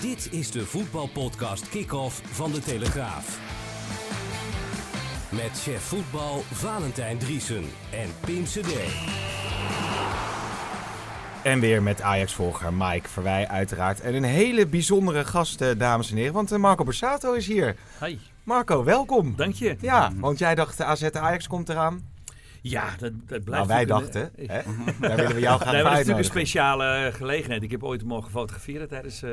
Dit is de voetbalpodcast Kick-Off van De Telegraaf. Met chef voetbal Valentijn Driesen en Pim CD. En weer met Ajax-volger Mike Verwij uiteraard. En een hele bijzondere gast, eh, dames en heren. Want eh, Marco Borsato is hier. Hi, Marco, welkom. dank je. Ja, want jij dacht AZ Ajax komt eraan. Ja, dat, dat blijft... Nou, wij dachten, een- hè? Daar willen we jou graag Nee, maar het is natuurlijk een speciale gelegenheid. Ik heb ooit mogen fotograferen tijdens eh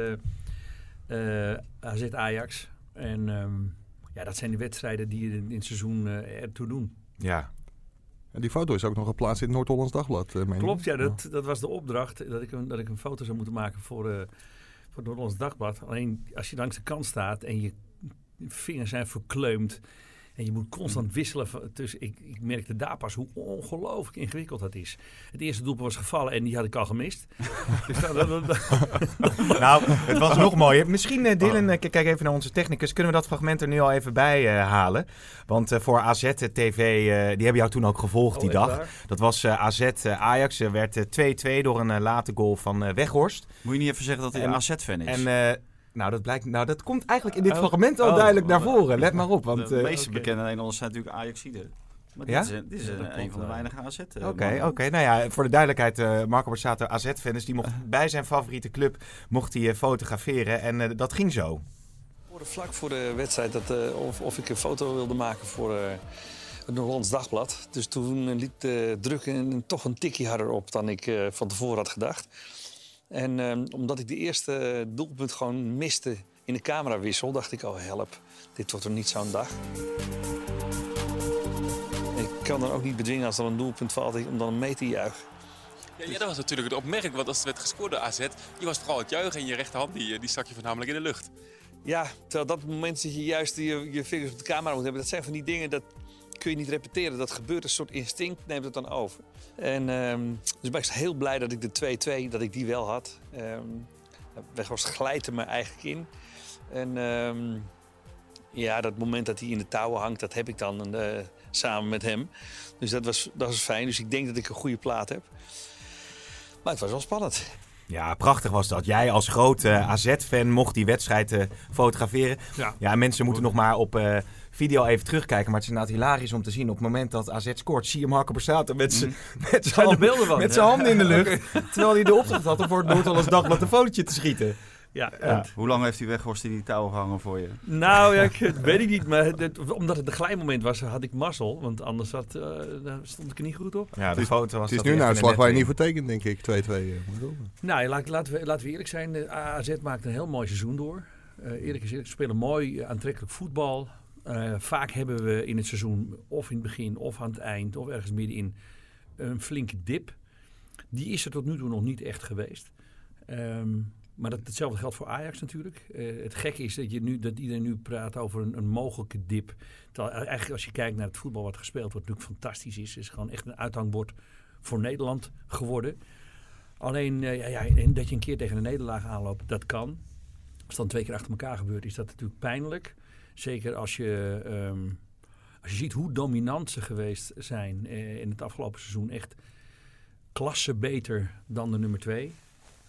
eh, AZ Ajax. En ehm, ja, dat zijn de wedstrijden die in, in het seizoen eh, ertoe doen. Ja, En die foto is ook nog geplaatst in het Noord-Hollands Dagblad. eh? Klopt, ja, dat, dat was de opdracht. Dat ik, een, dat ik een foto zou moeten maken voor, voor het Nederlands Dagblad. Alleen als je langs de kant staat en je vingers zijn verkleumd. En je moet constant wisselen. van- tussen, ik, ik merkte daar pas hoe ongelooflijk ingewikkeld dat is. Het eerste doelpunt was gevallen en die had ik al gemist. dus dat, dat- dat- nou, het was nog mooier. Misschien, eh, Dylan, eh, k- kijk even naar onze technicus. Kunnen we dat fragment er nu al even bij eh, halen? Want eh, voor AZ TV, eh, die hebben jou toen ook gevolgd die Oh, echt dag. waar? Dat was eh, AZ eh, Ajax. Er werd eh, 2-2 door een eh, late goal van eh, Weghorst. Moet je niet even zeggen dat hij En- een AZ-fan is? En eh, nou, dat blijkt, nou, dat komt eigenlijk in dit Oh. fragment al Oh. duidelijk naar voren. Let maar op. Want, de eh, meeste oké. bekende Nederlanders zijn natuurlijk Ajaxide. Maar dit Ja? is, een- dit is Ja, een, van de wel. weinige AZ. Oké, eh, oké. mannen. Nou ja, voor de duidelijkheid, eh Marco Borsato AZ-fan, dus die mocht bij zijn favoriete club mocht hij eh, fotograferen. En eh, dat ging zo. hoorde vlak voor de wedstrijd dat, eh, of, of ik een foto wilde maken voor eh, het Noord-Hollands Dagblad. Dus toen eh, liep de druk een- toch een tikje harder op dan ik eh, van tevoren had gedacht. En eh, omdat ik de eerste doelpunt gewoon miste in de camerawissel, dacht ik, oh help, dit wordt er niet zo'n dag. Ik kan dan ook niet bedwingen als er een doelpunt valt om dan mee te juichen. Ja, ja, dat was natuurlijk het opmerking, want als het werd gescoord door AZ, je was vooral het juichen en je rechterhand die, eh, die stak je voornamelijk in de lucht. Ja, terwijl dat moment dat je juist je, je vingers op de camera moet hebben, dat zijn van die dingen dat kun je niet repeteren. Dat gebeurt, een soort instinct neemt het dan over. En ehm, dus ben ik heel blij dat ik de 2-2, dat ik die wel had. Ehm Weghorst glijdt er me eigenlijk in. En ehm, ja, dat moment dat hij in de touwen hangt, dat heb ik dan eh, samen met hem. Dus dat was, dat was fijn. Dus ik denk dat ik een goede plaat heb. Maar het was wel spannend. Ja, prachtig was dat. Jij als groot eh, AZ-fan mocht die wedstrijd eh, fotograferen. Ja. Ja, mensen moeten nog maar op eh, video even terugkijken. Maar het is inderdaad hilarisch om te zien. Op het moment dat AZ scoort, zie je Marco Borsato met zijn met zijn met zijn handen in de lucht. Terwijl hij de opdracht had om voor het Noord-Hollands Dagblad een fotootje te schieten. Ja, Ja. Hoe lang heeft hij Weghorst in die touw gehangen voor je? Nou ja, ik weet ik niet. Maar het- omdat het een glijmoment was, had ik mazzel. Want anders had, eh, daar stond ik er niet goed op. Ja, de foto was Het is nu een uitslag waar je niet voor tekent, denk ik. 2-2. eh, moet wel. Nou, ja, laat, laten, we, laten we eerlijk zijn. De AZ maakt een heel mooi seizoen door. Eh eerlijk gezegd, ze spelen mooi, eh, aantrekkelijk voetbal. Eh, vaak hebben we in het seizoen, of in het begin, of aan het eind, of ergens middenin, een flinke dip. Die is er tot nu toe nog niet echt geweest. Ehm, maar dat, hetzelfde geldt voor Ajax natuurlijk. Eh, het gekke is dat, je nu, dat iedereen nu praat over een, mogelijke dip. Terwijl eigenlijk als je kijkt naar het voetbal wat gespeeld wordt, natuurlijk fantastisch is. is gewoon echt een uithangbord voor Nederland geworden. Alleen eh, ja, ja, dat je een keer tegen een nederlaag aanloopt, dat kan. Als het dan twee keer achter elkaar gebeurt, is dat natuurlijk pijnlijk. Zeker als je, ehm, als je ziet hoe dominant ze geweest zijn eh, in het afgelopen seizoen. Echt klasse beter dan de nummer twee.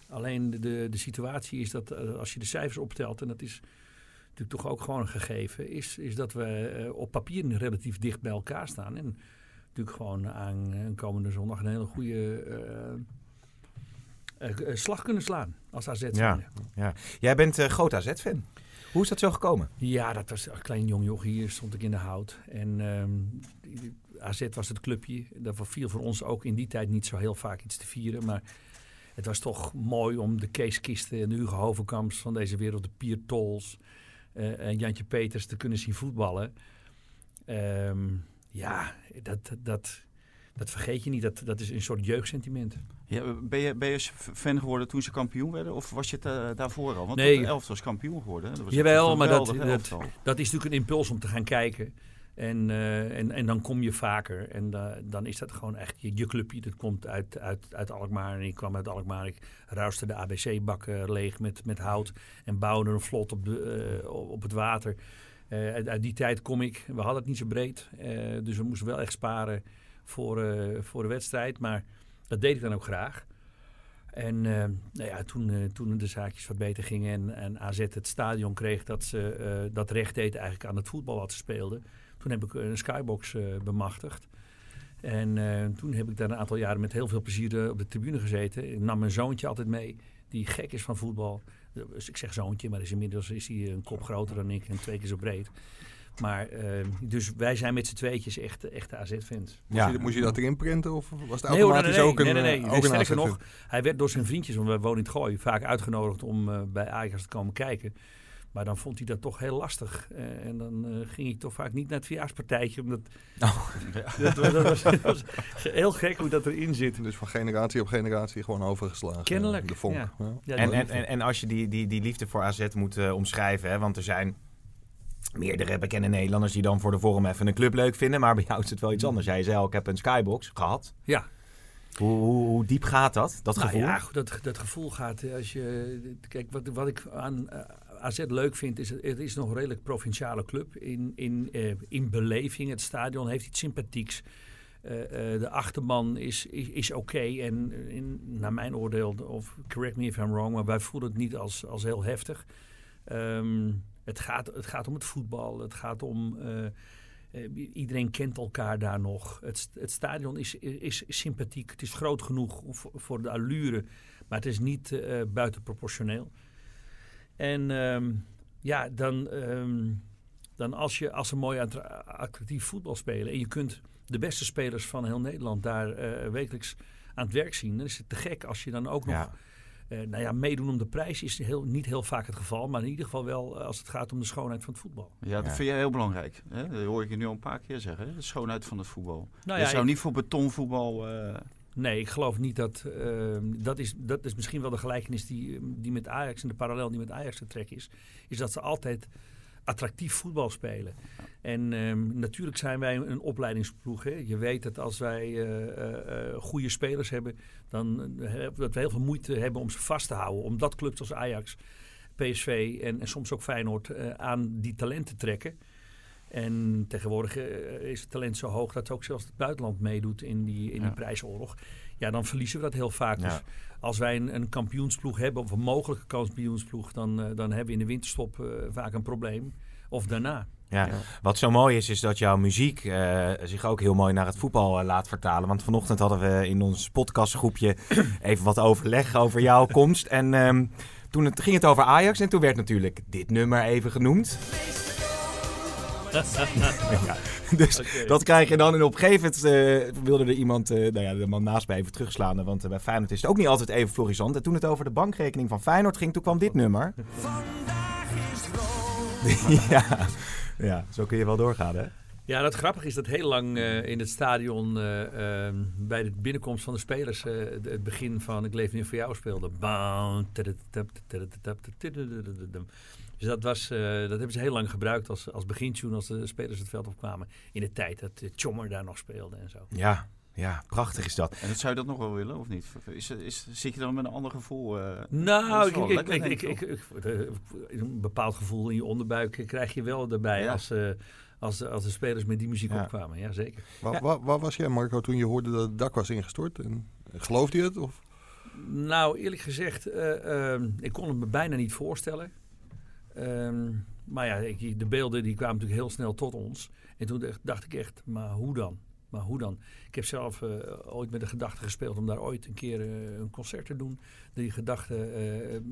Alleen de, de, de situatie is dat eh, als je de cijfers optelt, en dat is natuurlijk toch ook gewoon een gegeven, is, is dat we eh, op papier relatief dicht bij elkaar staan. En natuurlijk gewoon aan komende zondag een hele goede slag kunnen slaan als AZ. Ja. zijnde. Ja. Jij bent groot AZ-fan. Hoe is dat zo gekomen? Ja, dat was een klein jong joch. Hier stond ik in de hout. En ehm, AZ was het clubje. Daarvoor viel voor ons ook in die tijd niet zo heel vaak iets te vieren. Maar het was toch mooi om de Kees Kisten en de Hugo Hovenkamps van deze wereld, de Pier Tols eh, en Jantje Peters te kunnen zien voetballen. Ehm, ja, dat, dat, dat vergeet je niet. Dat, dat is een soort jeugdsentiment. Ja, ben, je, ben je fan geworden toen ze kampioen werden? Of was je het eh, daarvoor al? Want Nee. de elftal was kampioen geworden. hè? Dat was Jawel, maar dat- dat- is natuurlijk een impuls om te gaan kijken. En, eh, en, en dan kom je vaker. En eh, dan is dat gewoon echt je, je clubje. Dat komt uit, uit, uit Alkmaar. En ik kwam uit Alkmaar. Ik ruiste de ABC-bakken leeg met, met hout. En bouwde een vlot op, de, op het water. Uit, uit die tijd kom ik. We hadden het niet zo breed. dus we moesten wel echt sparen voor, voor de wedstrijd. Maar dat deed ik dan ook graag. En eh, nou ja, toen, eh, toen de zaakjes wat beter gingen en, en AZ het stadion kreeg dat ze eh, dat recht deed eigenlijk aan het voetbal wat ze speelden. Toen heb ik een skybox bemachtigd. En toen heb ik daar een aantal jaren met heel veel plezier op de tribune gezeten. Ik nam mijn zoontje altijd mee, die gek is van voetbal. Dus ik zeg zoontje, maar is inmiddels is hij een kop groter dan ik en twee keer zo breed. Maar, eh, dus wij zijn met z'n tweetjes echt, echte AZ-fans. Moest, je, moest je dat erin printen of was het Nee, automatisch nee, nee, ook een nee, nee, nee. eh, Nee, sterker nog, hij werd door zijn vriendjes, want we wonen in het Gooi, vaak uitgenodigd om eh, bij Ajax te komen kijken. Maar dan vond hij dat toch heel lastig. Eh, en dan eh, ging ik toch vaak niet naar het verjaarspartijtje. Omdat dat, dat was, dat was heel gek hoe dat erin zit. Dus van generatie op generatie gewoon overgeslagen. Kennelijk, De vonk. ja. Ja. Ja, En, en, en, en als je die, die, die liefde voor AZ moet eh, omschrijven, hè, want er zijn meerdere bekende Nederlanders die dan voor de vorm even een club leuk vinden, maar bij jou is het wel iets anders. Jij zei al, ik heb een skybox gehad. ja. Hoe, hoe, hoe diep gaat dat, dat Nou gevoel? ja, dat, dat gevoel gaat eh, als je. Kijk, wat, wat ik aan eh, AZ leuk vind, is het, is nog een redelijk provinciale club. In, in, eh, in beleving. Het stadion heeft iets sympathieks. De achterban is, is, is oké. En in, naar mijn oordeel, of correct me if I'm wrong, maar wij voelen het niet als, als heel heftig. Ehm, het, gaat, het gaat om het voetbal. Het gaat om. eh, eh, iedereen kent elkaar daar nog. Het, het stadion is, is, sympathiek. Het is groot genoeg voor, voor de allure. Maar het is niet eh buitenproportioneel. En ehm, ja, dan, ehm, dan als, als ze mooi attra- attractief voetbal spelen... en je kunt de beste spelers van heel Nederland daar wekelijks aan het werk zien... dan is het te gek als je dan ook nog... eh, nou ja, meedoen om de prijs is heel, niet heel vaak het geval. Maar in ieder geval wel eh, als het gaat om de schoonheid van het voetbal. Ja, dat Ja. vind jij heel belangrijk. Hè? Dat hoor ik je nu al een paar keer zeggen. Hè? De schoonheid van het voetbal. Nou je ja, zou ik- niet voor betonvoetbal... eh, Nee, ik geloof niet dat. ehm, dat, is, dat is misschien wel de gelijkenis die, die met Ajax en de parallel die met Ajax te trekken is. Is dat ze altijd attractief voetbal spelen. En ehm, natuurlijk zijn wij een opleidingsploeg. Hè. Je weet dat als wij eh, goede spelers hebben, dan eh, dat we heel veel moeite hebben om ze vast te houden. Omdat clubs als Ajax, PSV en, en soms ook Feyenoord aan die talenten trekken. En tegenwoordig is het talent zo hoog dat ook zelfs het buitenland meedoet in die, in Ja. die prijsoorlog. Ja, dan verliezen we dat heel vaak. Ja. Dus als wij een, een kampioensploeg hebben, of een mogelijke kampioensploeg, dan, eh, dan hebben we in de winterstop eh, vaak een probleem. Of daarna. Ja. Wat zo mooi is, is dat jouw muziek eh, zich ook heel mooi naar het voetbal laat vertalen. Want vanochtend hadden we in ons podcastgroepje even wat overleg over jouw komst. En ehm, toen het, ging het over Ajax en toen werd natuurlijk dit nummer even genoemd. Ja, dus dat krijg je dan. En op een gegeven moment eh, wilde er iemand, eh, nou ja, de man naast mij even terugslaan. Want eh, bij Feyenoord is het ook niet altijd even florissant. En toen het over de bankrekening van Feyenoord ging, toen kwam dit nummer. ja. ja, zo kun je wel doorgaan hè. Ja, dat grappige is dat heel lang eh, in het stadion eh, ehm, bij de binnenkomst van de spelers eh, het- het begin van Ik leef nu voor jou speelde. Bam, tadadadab, tadadadab, tadadadadam. Dus dat, was, eh, dat hebben ze heel lang gebruikt als, als begintune als de spelers het veld opkwamen. In de tijd dat uh, Chommer daar nog speelde en zo. Ja, ja, prachtig is dat. en zou je dat nog wel willen, of niet? Is, is, zit je dan met een ander gevoel? eh? Nou, ik, ik, ik, denk ik, ik, ik- ik- eh, een bepaald gevoel in je onderbuik eh, krijg je wel erbij Ja. als, eh, als, de, als de spelers met die muziek Ja. opkwamen. Ja, zeker. Waar, Ja. waar, waar was jij, Marco, toen je hoorde dat het dak was ingestort? En, geloofde je het? Of? Nou, eerlijk gezegd, eh, ehm, ik kon het me bijna niet voorstellen. Ehm, maar ja, ik- de beelden die kwamen natuurlijk heel snel tot ons. En toen dacht- ik echt, maar hoe dan? Maar hoe dan? Ik heb zelf eh, ooit met de gedachte gespeeld om daar ooit een keer eh, een concert te doen. Die gedachten,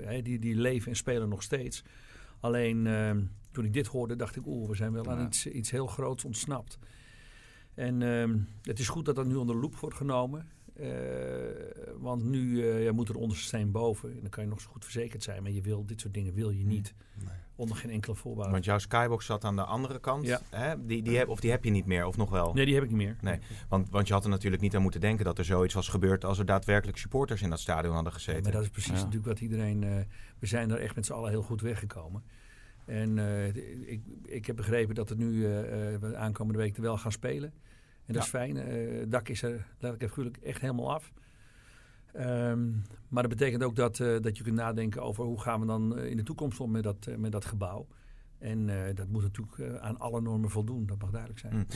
eh, die, die leven en spelen nog steeds. Alleen ehm, toen ik dit hoorde, dacht ik, oeh, we zijn wel aan iets, iets heel groots ontsnapt. En ehm, het is goed dat dat nu onder de loep wordt genomen. Eh, want nu eh, ja, moet er onderste steen boven. En dan kan je nog zo goed verzekerd zijn. Maar je wil, dit soort dingen wil je niet. Onder geen enkele voorwaarde. Want jouw skybox zat aan de andere kant. Ja. Hè? Die, die heb, of die heb je niet meer, of nog wel? Nee, die heb ik niet meer. Nee. Want, want je had er natuurlijk niet aan moeten denken dat er zoiets was gebeurd als er daadwerkelijk supporters in dat stadion hadden Ja, gezeten. maar dat is precies Ja. natuurlijk wat iedereen... eh, we zijn er echt met z'n allen heel goed weggekomen. En eh, ik, ik heb begrepen dat het nu eh, eh, we aankomende week er wel gaan spelen. En dat is fijn. Eh, het dak is er letterlijk en figuurlijk echt helemaal af. Ehm, maar dat betekent ook dat, eh, dat je kunt nadenken over hoe gaan we dan eh, in de toekomst om met dat, met dat gebouw. En eh, dat moet natuurlijk aan alle normen voldoen, dat mag duidelijk zijn.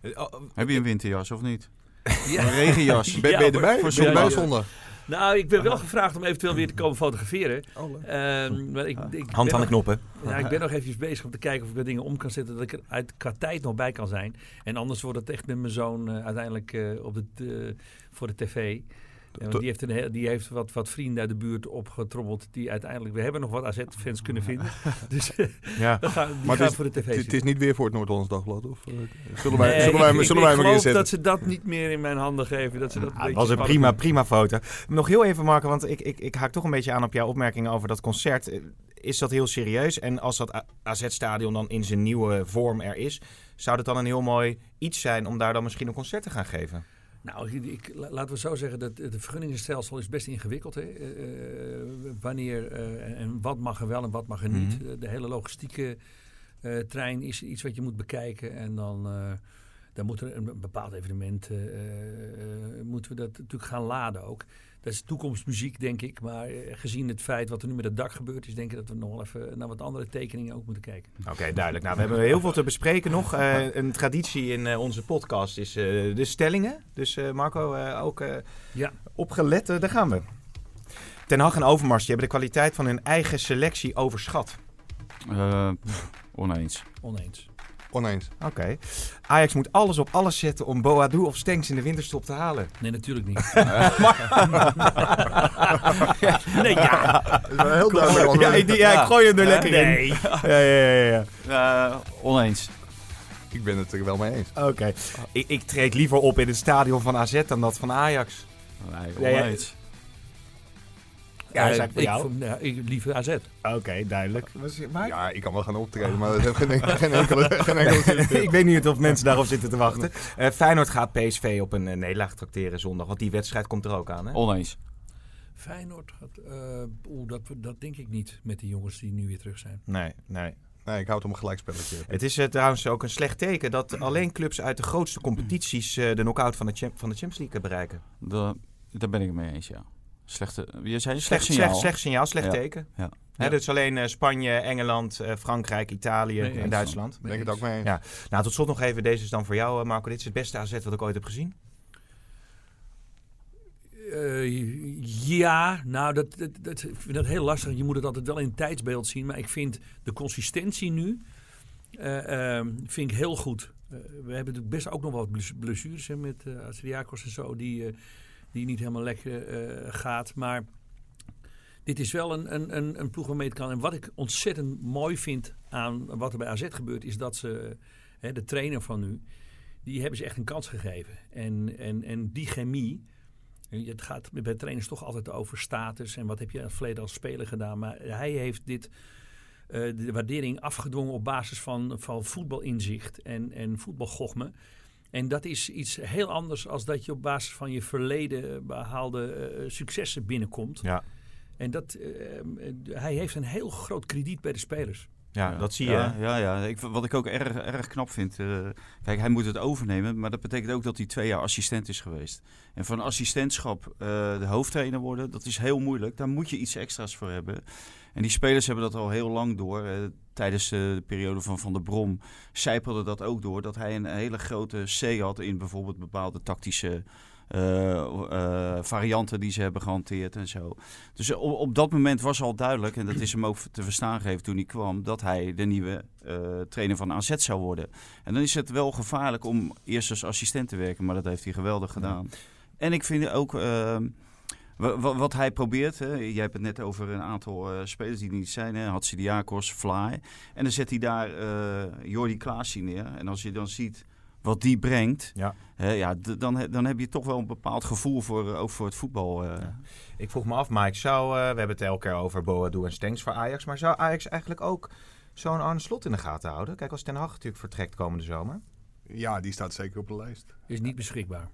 Eh, oh, Heb je een winterjas of niet? Een regenjas. Ben, ben je Ja, erbij? voor zondag. zondag? Nou, ik ben wel gevraagd om eventueel weer te komen fotograferen. Oh. Ehm, maar ik, ik Hand aan de knoppen. Ja, ik ben nog even bezig om te kijken of ik er dingen om kan zetten dat ik er uit, qua tijd nog bij kan zijn. En anders wordt het echt met mijn zoon eh, uiteindelijk eh, op de, t- voor de tv. Die heeft, een, heel- die heeft wat, wat vrienden uit de buurt opgetrommeld die uiteindelijk... We hebben nog wat AZ-fans kunnen vinden. Dus eh, Ja. gaan, die Maar gaan is- voor de tv Het, is niet weer voor het Noord-Hollands Dagblad? Of, eh, zullen wij, Nee, zullen wij, ik- ik- zullen wij ik geloof inzetten? dat ze dat niet meer in mijn handen geven. Dat ze dat een Ah, beetje was een prima, prima foto. Nog heel even, Marco, want ik, ik, ik haak toch een beetje aan op jouw opmerking over dat concert. Eh, Is dat heel serieus? En als dat AZ-stadion dan in zijn nieuwe vorm er is, zou dat dan een heel mooi iets zijn om daar dan misschien een concert te gaan geven? Nou, ik, ik- la- laten we zo zeggen, dat het vergunningenstelsel is best ingewikkeld. Hè? Eh, eh, wanneer eh, en wat mag er wel en wat mag er niet. Mhm. De hele logistieke trein is iets wat je moet bekijken. En dan, dan moet er een bepaald evenement, moeten we dat natuurlijk gaan laden ook. Dat is toekomstmuziek, denk ik. Maar eh, gezien het feit wat er nu met het dak gebeurt, is denk ik dat we nog wel even naar wat andere tekeningen ook moeten kijken. Oké, duidelijk. Nou, we hebben heel veel te bespreken nog. Eh, een traditie in eh, onze podcast is eh, de stellingen. Dus eh, Marco, eh, ook eh, Ja. opgelet. Daar gaan we. Ten Hag en Overmars die hebben de kwaliteit van hun eigen selectie overschat. Eh, pff, oneens. Oneens. Oneens. Oké. Ajax moet alles op alles zetten om Boadu of Stenks in de winterstop te halen. Nee, natuurlijk niet. nee, ja. Dat is wel heel duidelijk. Ja, ik, die- ja, ik gooi hem er lekker in. Nee. Ja, ja, ja, ja. Eh, oneens. Ik ben het er wel mee eens. Oké. Ik, ik treed liever op in het stadion van AZ dan dat van Ajax. Nee, Nee, ja. oneens. Ja, Eh, zeg voor ik, jou. vond- ja, ik liever AZ. Oké, duidelijk. Maar Ja, ik kan wel gaan optreden, maar dat heeft geen, en- geen enkele, geen enkele zin. ik weet niet of mensen daarop zitten te wachten. Eh, Feyenoord gaat PSV op een eh, nederlaag tracteren zondag. Want die wedstrijd komt er ook aan, hè? Oneens. Feyenoord gaat... eh, oeh, dat, dat denk ik niet met die jongens die nu weer terug zijn. Nee, nee. Nee, ik houd om een gelijkspelletje. Het is trouwens ook een slecht teken dat alleen clubs uit de grootste competities eh, de knock-out van de, champ- van de Champions League bereiken. Da- daar ben ik het mee eens, ja. Slechte, je zei Slecht, signaal. slecht signaal, slecht Ja. teken. Ja. Hè, Ja. dus alleen eh, Spanje, Engeland, eh, Frankrijk, Italië Nee, en eens. Duitsland. Ben ik het ook mee. Ja. Nou, tot slot nog even, deze is dan voor jou, eh, Marco. Dit is het beste AZ wat ik ooit heb gezien. Eh, ja, nou, dat, dat, dat, ik vind dat heel lastig. Je moet het altijd wel in een tijdsbeeld zien. Maar ik vind de consistentie nu eh, ehm, vind ik heel goed. We hebben natuurlijk best ook nog wat bless- blessures hè, met uh, en zo. Die, eh, die niet helemaal lekker eh, gaat. Maar dit is wel een, een, een, een ploeg waarmee het kan. En wat ik ontzettend mooi vind aan wat er bij AZ gebeurt... is dat ze, hè, de trainer van nu... die hebben ze echt een kans gegeven. En, en, en die chemie... Het gaat bij trainers toch altijd over status en wat heb je in het verleden als speler gedaan. Maar hij heeft dit, uh, de waardering afgedwongen op basis van, van voetbalinzicht en, en voetbalgochme. En dat is iets heel anders als dat je op basis van je verleden behaalde uh, successen binnenkomt. Ja. En dat, uh, hij heeft een heel groot krediet bij de spelers. Ja, ja, dat zie je. Ja, ja, ja. Ik, wat ik ook erg, erg knap vind. Uh, kijk, hij moet het overnemen. Maar dat betekent ook dat hij twee jaar assistent is geweest. En van assistentschap uh, de hoofdtrainer worden, dat is heel moeilijk. Daar moet je iets extra's voor hebben. En die spelers hebben dat al heel lang door. Uh, tijdens de periode van Van der Brom zijpelde dat ook door. Dat hij een hele grote C had in bijvoorbeeld bepaalde tactische varianten die ze hebben gehanteerd en zo. Dus op, op, dat moment was al duidelijk, en dat is hem ook te verstaan gegeven toen hij kwam, dat hij de nieuwe uh, trainer van AZ zou worden. En dan is het wel gevaarlijk om eerst als assistent te werken, maar dat heeft hij geweldig gedaan. Ja. En ik vind ook. ehm, wat hij probeert, hè, jij hebt het net over een aantal uh, spelers die niet zijn, hè, Hatsidiakos, Fly. En dan zet hij daar uh, Jordi Klaasie neer. En als je dan ziet wat die brengt, ja. Hè, ja, dan, dan heb je toch wel een bepaald gevoel voor, ook voor het voetbal. Uh. Ja. Ik vroeg me af, Mike, zou, uh, we hebben het elke keer over Boadu en Stenks voor Ajax, maar zou Ajax eigenlijk ook zo'n Arne Slot in de gaten houden? Kijk, als Ten Hag natuurlijk vertrekt komende zomer. Ja, die staat zeker op de lijst. Is niet beschikbaar.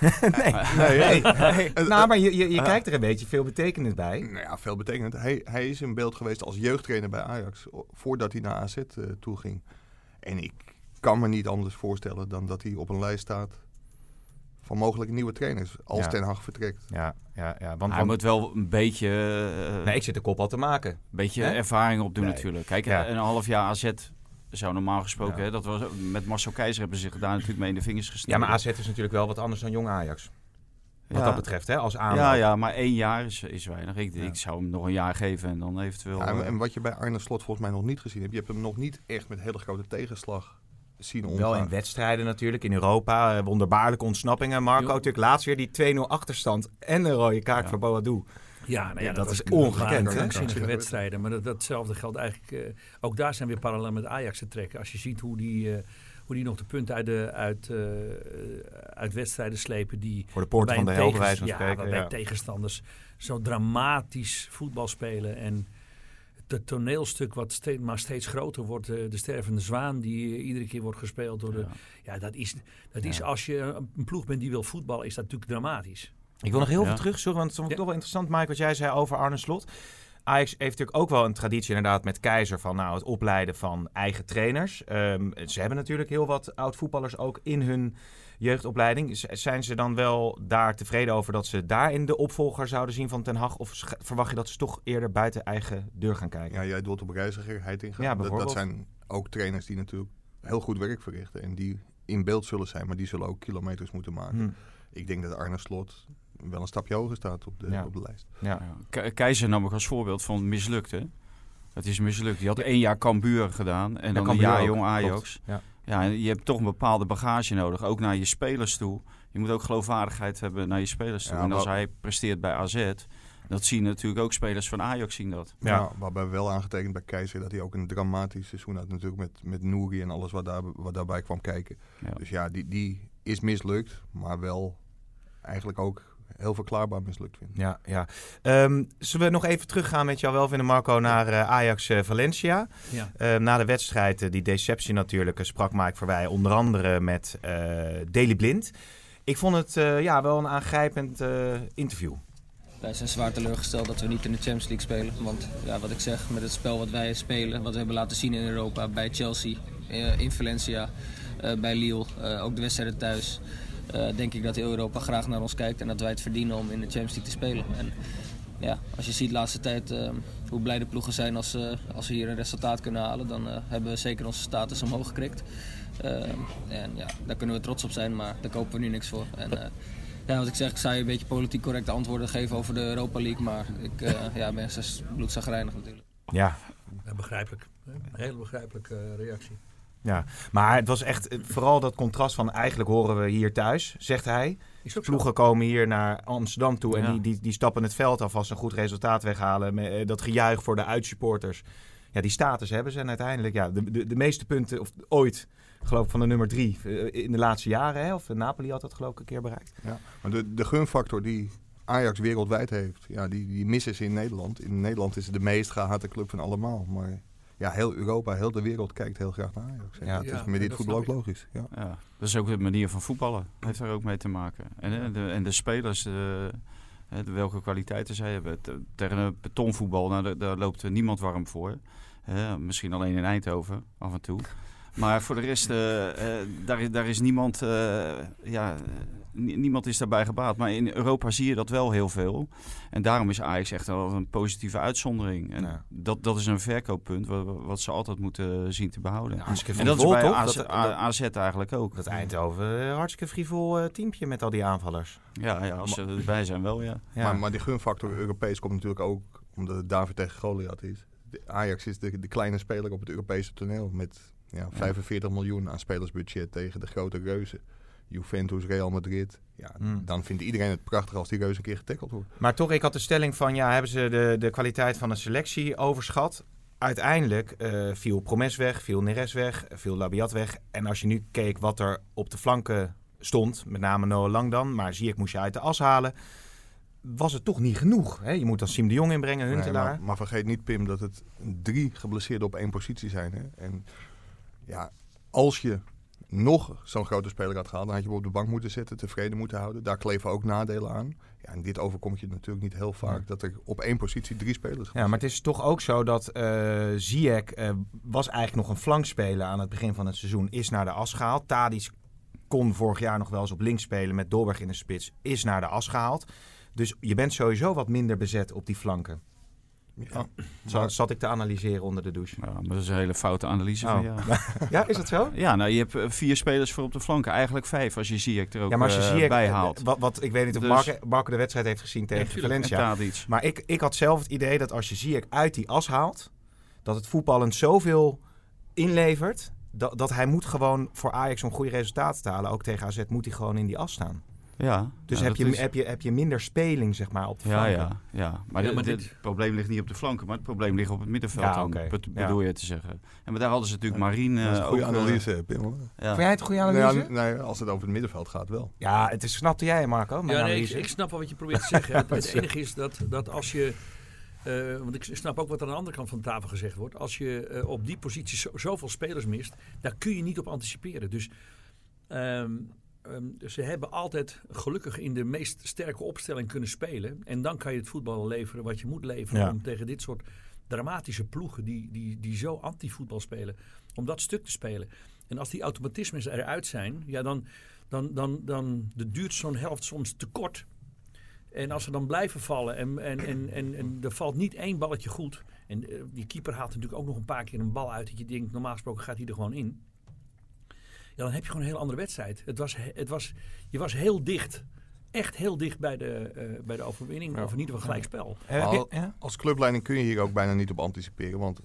nee, nee, nee, nee. nou, maar je, je, je kijkt er een beetje veel betekenend bij. Nou ja, veel betekenend. Hij, hij is in beeld geweest als jeugdtrainer bij Ajax, voordat hij naar AZ uh, toe ging. En ik kan me niet anders voorstellen dan dat hij op een lijst staat van mogelijke nieuwe trainers als Ja. Ten Hag vertrekt. Ja, ja, ja. Want, Hij want- moet wel een beetje, uh, nee, ik zit de kop al te maken. beetje ervaring opdoen Nee. natuurlijk. Kijk, Ja. een half jaar AZ zou normaal gesproken, Ja. hè, dat was, met Marcel Keizer hebben ze zich daar natuurlijk mee in de vingers Ja, gesneden. maar AZ is natuurlijk wel wat anders dan jong Ajax. Wat Ja. dat betreft, hè, als aanloop. Ja, ja, maar één jaar is, is weinig. Ik, Ja. ik zou hem nog een jaar geven en dan eventueel... Ja, en, eh, en wat je bij Arne Slot volgens mij nog niet gezien hebt, je hebt hem nog niet echt met hele grote tegenslag zien omgaan. Wel in wedstrijden natuurlijk, in Europa. eh, wonderbaarlijke ontsnappingen. Marco, natuurlijk laatst weer die 2-0 achterstand en een rode kaart Ja. voor Boadu. Ja, nou ja, Ja, dat is ongekend, hè? Krankzinnige wedstrijden. Maar dat, datzelfde geldt eigenlijk... eh, ook daar zijn weer parallel met Ajax te trekken. Als je ziet hoe die, eh, hoe die nog de punten uit, de, uit, eh, uit wedstrijden slepen... die Voor de poorten van de een hel, bij tegens- wijze van ja, spreken. waarbij Ja. tegenstanders zo dramatisch voetbal spelen. En het toneelstuk wat steeds, maar steeds groter wordt. eh, de stervende zwaan die eh, iedere keer wordt gespeeld door de... ja. Ja, dat is, dat is Ja. als je een ploeg bent die wil voetballen, is dat natuurlijk dramatisch. Ik wil nog heel Ja. veel terug, sorry, want het vond ik Ja. toch wel interessant, Mike, wat jij zei over Arne Slot. Ajax heeft natuurlijk ook wel een traditie inderdaad met Keizer van nou, het opleiden van eigen trainers. Ehm, ze hebben natuurlijk heel wat oud-voetballers ook in hun jeugdopleiding. Z- Zijn ze dan wel daar tevreden over dat ze daarin de opvolger zouden zien van Ten Hag? Of verwacht je dat ze toch eerder buiten eigen deur gaan kijken? Ja, jij doelt op reizigerheid in. Ja, dat, zijn ook trainers die natuurlijk heel goed werk verrichten. En die in beeld zullen zijn, maar die zullen ook kilometers moeten maken. Hm, Ik denk dat Arne Slot wel een stapje hoger staat op de, Ja. op de lijst. ja. Ja. Ke- Keizer nam ik als voorbeeld van mislukt, hè? Het is mislukt. Die had één jaar Cambuur gedaan en dan een Cambuur jaar ook, jong klopt. Ajax. Ja. Ja, en je hebt toch een bepaalde bagage nodig, ook naar je spelers toe. Je moet ook geloofwaardigheid hebben naar je spelers toe. Ja, en als hij presteert bij AZ, dat zien natuurlijk ook spelers van Ajax zien dat. Ja. Ja. waarbij wel aangetekend bij Keizer dat hij ook een dramatisch seizoen had. Natuurlijk met, met Nouri en alles wat, daar, wat daarbij kwam kijken. Ja. Dus ja, die, die is mislukt, maar wel eigenlijk ook heel verklaarbaar mislukt vind. Ja, ja. Ehm, zullen we nog even teruggaan met jou wel vinden, Marco, naar eh, Ajax-Valencia? Ja. Eh, na de wedstrijd, eh, die deceptie natuurlijk, eh, sprak Mike Verwij onder andere met eh Daley Blind. Ik vond het eh, ja, wel een aangrijpend eh, interview. Wij zijn zwaar teleurgesteld dat we niet in de Champions League spelen. Want ja, wat ik zeg, met het spel wat wij spelen, wat we hebben laten zien in Europa, bij Chelsea, eh, in Valencia, eh, bij Lille, eh, ook de wedstrijden thuis. Eh, denk ik dat heel Europa graag naar ons kijkt en dat wij het verdienen om in de Champions League te spelen. En ja, als je ziet de laatste tijd eh, hoe blij de ploegen zijn als, eh, als we hier een resultaat kunnen halen, dan eh, hebben we zeker onze status omhoog gekrikt. Eh, en ja, daar kunnen we trots op zijn, maar daar kopen we nu niks voor. En, eh, ja, wat ik zeg, ik zou je een beetje politiek correcte antwoorden geven over de Europa League, maar ik eh, ja, ben bloedzagrijnig natuurlijk. Ja, Ja, begrijpelijk. Een hele begrijpelijke reactie. Ja. Maar het was echt eh, vooral dat contrast van eigenlijk horen we hier thuis, zegt hij. Ploegen komen hier naar Amsterdam toe en Ja. die, die, die stappen het veld af als ze een goed resultaat weghalen. Met, eh, dat gejuich voor de uitsupporters. Ja, die status hebben ze en uiteindelijk ja, de, de, de meeste punten of, ooit, geloof ik, van de nummer drie eh, in de laatste jaren. Hè? Of Napoli had dat geloof ik een keer bereikt. Ja. Maar de, de gunfactor die Ajax wereldwijd heeft, ja, die, die missen ze in Nederland. In Nederland is het de meest gehate club van allemaal. Maar ja, heel Europa, heel de wereld kijkt heel graag naar Ajax. Ja. dat Ja, is met dit voetbal ook logisch. Ja. Ja, dat is ook de manier van voetballen. Heeft daar ook mee te maken. En, eh, de, en de spelers, eh, welke kwaliteiten zij hebben. Te- Tegen een betonvoetbal, nou, daar, daar loopt niemand warm voor. Hè, misschien alleen in Eindhoven, af en toe. Maar voor de rest, eh, eh, daar, is- daar is niemand, eh, ja, ni- niemand is daarbij gebaat. Maar in Europa zie je dat wel heel veel. En daarom is Ajax echt wel een positieve uitzondering. En Ja. dat, dat is een verkooppunt wat, wat ze altijd moeten zien te behouden. Ja, En dat is bij toch? AZ, Dat- eigenlijk ook. Dat Eindhoven, hartstikke frivol eh, teampje met al die aanvallers. Ja, ja, als ze erbij zijn wel, ja. Ja. Maar, maar die gunfactor Europees komt natuurlijk ook omdat het David tegen Goliath is. De Ajax is de, de kleine speler op het Europese toneel met ja, 45 miljoen aan spelersbudget tegen de grote reuzen. Juventus, Real Madrid. Ja, Hmm. Dan vindt iedereen het prachtig als die reuzen een keer getackeld wordt. Maar toch, ik had de stelling van, ja, hebben ze de, de kwaliteit van de selectie overschat? Uiteindelijk eh, viel Promes weg, viel Neres weg, viel Labiat weg. En als je nu keek wat er op de flanken stond, met name Noah Lang dan, maar Ziyech moest je uit de as halen, was het toch niet genoeg. Hè? Je moet dan Siem de Jong inbrengen, Nee, Huntelaar. maar, maar vergeet niet, Pim, dat het drie geblesseerden op één positie zijn. Hè? En ja, als je nog zo'n grote speler had gehaald, dan had je hem op de bank moeten zetten, tevreden moeten houden. Daar kleven ook nadelen aan. Ja, en dit overkomt je natuurlijk niet heel vaak, Ja. dat er op één positie drie spelers Ja, maar het is toch ook zo dat Ziyech eh, was eigenlijk nog een flankspeler aan het begin van het seizoen. Is naar de as gehaald. Tadic kon vorig jaar nog wel eens op links spelen met Dolberg in de spits. Is naar de as gehaald. Dus je bent sowieso wat minder bezet op die flanken. Ja. Zo zat ik te analyseren onder de douche. Ja, maar dat is een hele foute analyse Oh. van jou. Ja, is dat zo? Ja, nou, je hebt eh, vier spelers voor op de flanken. Eigenlijk vijf als je Ziyech er ook Ja, maar als je eh, Ziyech, bij eh, haalt. Wat, wat, ik weet niet of Dus- Marco, Marco de wedstrijd heeft gezien tegen. En Valencia. Maar ik, ik had zelf het idee dat als je Ziyech uit die as haalt, dat het voetballend zoveel inlevert, dat, dat hij moet gewoon voor Ajax om goede resultaten te halen, ook tegen AZ, moet hij gewoon in die as staan. Ja. Dus ja, heb, je, is- heb, je, heb je minder speling, zeg maar, op de Ja, flanken. ja, ja. Maar, Ja, maar dit- het probleem ligt niet op de flanken, maar het probleem ligt op het middenveld. Ja, dan, Ja. bedoel je te zeggen. En maar daar hadden ze natuurlijk Marien Dat is eh, een goede ook, eh, analyse, Pim. hoor. ja. Vond jij het een goede Nou analyse? ja, nee, als het over het middenveld gaat, wel. Ja, het is, snapte jij, Marco, mijn Ja, nee, ik, analyse? ik snap wel wat je probeert te zeggen. Het, het enige is dat, dat als je. eh, want ik snap ook wat aan de andere kant van de tafel gezegd wordt. Als je eh, op die positie zo, zoveel spelers mist, daar kun je niet op anticiperen. Dus ehm, ehm, ze hebben altijd gelukkig in de meest sterke opstelling kunnen spelen. En dan kan je het voetbal leveren wat je moet leveren. Ja. Om tegen dit soort dramatische ploegen die, die, die zo anti-voetbal spelen, om dat stuk te spelen. En als die automatismes eruit zijn, ja, dan, dan, dan, dan de duurt zo'n helft soms te kort. En als ze dan blijven vallen en, en, en, en, en er valt niet één balletje goed. En eh, die keeper haalt natuurlijk ook nog een paar keer een bal uit. Dat je denkt, normaal gesproken gaat hij er gewoon in. Ja, dan heb je gewoon een heel andere wedstrijd. Het was, he- het was, je was heel dicht. Echt heel dicht bij de, eh, bij de overwinning. Ja. Of in ieder geval gelijkspel. Al- ja? Als clubleiding kun je hier ook bijna niet op anticiperen. Want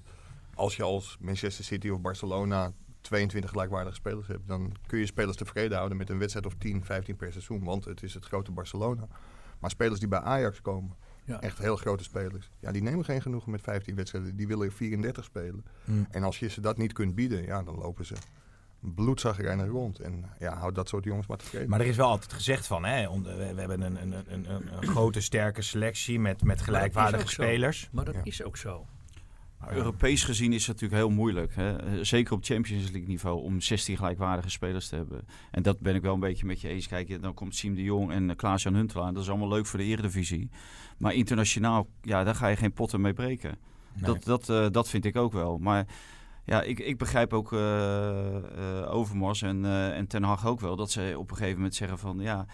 als je als Manchester City of Barcelona 22 gelijkwaardige spelers hebt, dan kun je spelers tevreden houden met een wedstrijd of 10, 15 per seizoen. Want het is het grote Barcelona. Maar spelers die bij Ajax komen, Ja. echt heel grote spelers, ja, die nemen geen genoegen met 15 wedstrijden. Die willen er 34 spelen. Hm. En als je ze dat niet kunt bieden, ja, dan lopen ze bloedzagrijnig rond. En ja, houd dat soort jongens maar tevreden. Maar er is wel altijd gezegd van, hè, we, we hebben een, een, een, een, een grote sterke selectie met, met gelijkwaardige zo. spelers. Maar dat Ja. is ook zo. Maar Europees gezien is het natuurlijk heel moeilijk. Hè? Eh, Zeker op Champions League niveau om 16 gelijkwaardige spelers te hebben. En dat ben ik wel een beetje met je eens. Kijk, dan komt Siem de Jong en eh, Klaas-Jan Huntelaar. Dat is allemaal leuk voor de Eredivisie. Maar internationaal, ja, daar ga je geen potten mee breken. Nee. Dat, dat, eh, dat vind ik ook wel. Maar ja, ik, ik begrijp ook eh, Overmars en, eh, en Ten Hag ook wel. Dat ze op een gegeven moment zeggen van... ja,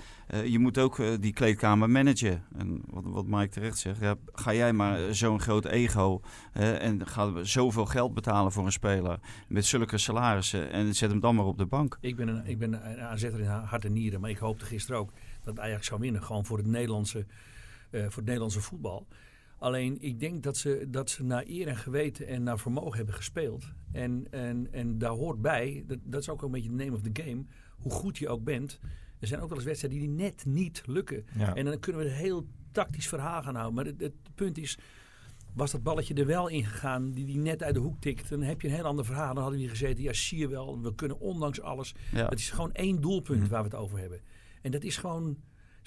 je moet ook die kleedkamer managen. En wat, wat Mike terecht zegt. Ja, ga jij maar zo'n groot ego... en ga zoveel geld betalen voor een speler... met zulke salarissen... en zet hem dan maar op de bank. Ik ben een, ik ben een aanzetter in hart en nieren. Maar ik hoopte gisteren ook dat Ajax zou winnen. Gewoon voor het Nederlandse, voor het Nederlandse voetbal. Alleen ik denk dat ze, dat ze naar eer en geweten en naar vermogen hebben gespeeld. En, en, en daar hoort bij, dat, dat is ook een beetje de name of the game. Hoe goed je ook bent. Er zijn ook wel eens wedstrijden die net niet lukken. Ja. En dan kunnen we een heel tactisch verhaal gaan houden. Maar het, het punt is, was dat balletje er wel in gegaan, die die net uit de hoek tikt, dan heb je een heel ander verhaal. Dan hadden we hier gezeten, ja zie je wel, we kunnen ondanks alles. Ja. Het is gewoon één doelpunt Mhm. waar we het over hebben. En dat is gewoon,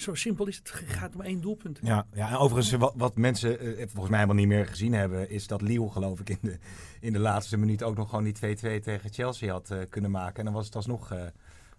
zo simpel is het. Het gaat om één doelpunt. Ja, ja, en overigens, wat, wat mensen eh, volgens mij helemaal niet meer gezien hebben, is dat Lille, geloof ik, in de, in de laatste minuut ook nog gewoon die 2-2 tegen Chelsea had eh, kunnen maken. En dan was het alsnog eh,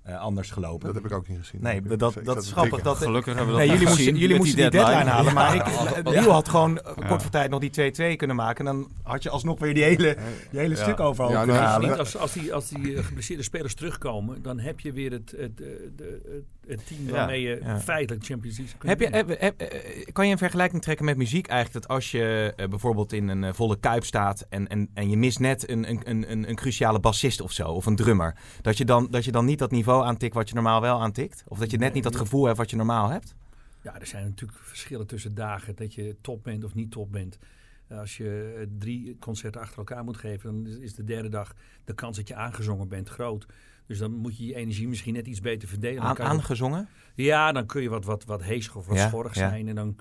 eh, anders gelopen. Dat heb ik ook niet gezien. Nee, dat, dat, is grappig. Dat, Gelukkig hebben we dat nee, jullie gezien moesten, jullie moesten die deadline, halen, maar ik, Ja. Had gewoon Ja. kort voor tijd nog die 2-2 kunnen maken. En dan had je alsnog weer die hele, die hele Ja. stuk overal Ja, kunnen nee, halen. Niet als, als die, als die geblesseerde spelers terugkomen, dan heb je weer het, het, de, het team waarmee je feitelijk Champions League kunt Heb je, winnen. heb- heb- eh, kan je een vergelijking trekken met muziek eigenlijk? Dat als je eh, bijvoorbeeld in een eh, volle kuip staat en, en, en je mist net een, een, een, een, een cruciale bassist of zo, of een drummer. Dat je, dan, dat je dan niet dat niveau aantikt wat je normaal wel aantikt? Of dat je net niet dat gevoel hebt wat je normaal hebt? Ja, er zijn natuurlijk verschillen tussen dagen dat je top bent of niet top bent. Als je drie concerten achter elkaar moet geven, dan is de derde dag de kans dat je aangezongen bent groot. Dus dan moet je je energie misschien net iets beter verdelen. Aan, je- aangezongen? Ja, dan kun je wat, wat, wat heesig of wat Ja, schorrig ja. zijn. En dan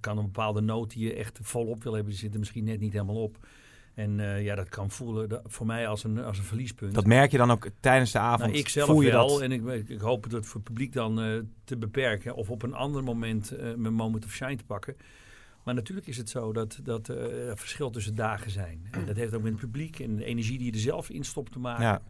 kan een bepaalde noot die je echt volop wil hebben, die zit er misschien net niet helemaal op. En eh, ja, dat kan voelen dat- voor mij als een, als een verliespunt. Dat merk je dan ook tijdens de avond? Nou, ik zelf Voel je wel. dat? En ik, ik hoop het voor het publiek dan eh, te beperken. Of op een ander moment eh, mijn moment of shine te pakken. Maar natuurlijk is het zo dat, dat er verschil tussen dagen zijn. En dat heeft ook met het publiek en de energie die je er zelf in stopt te maken. Ja.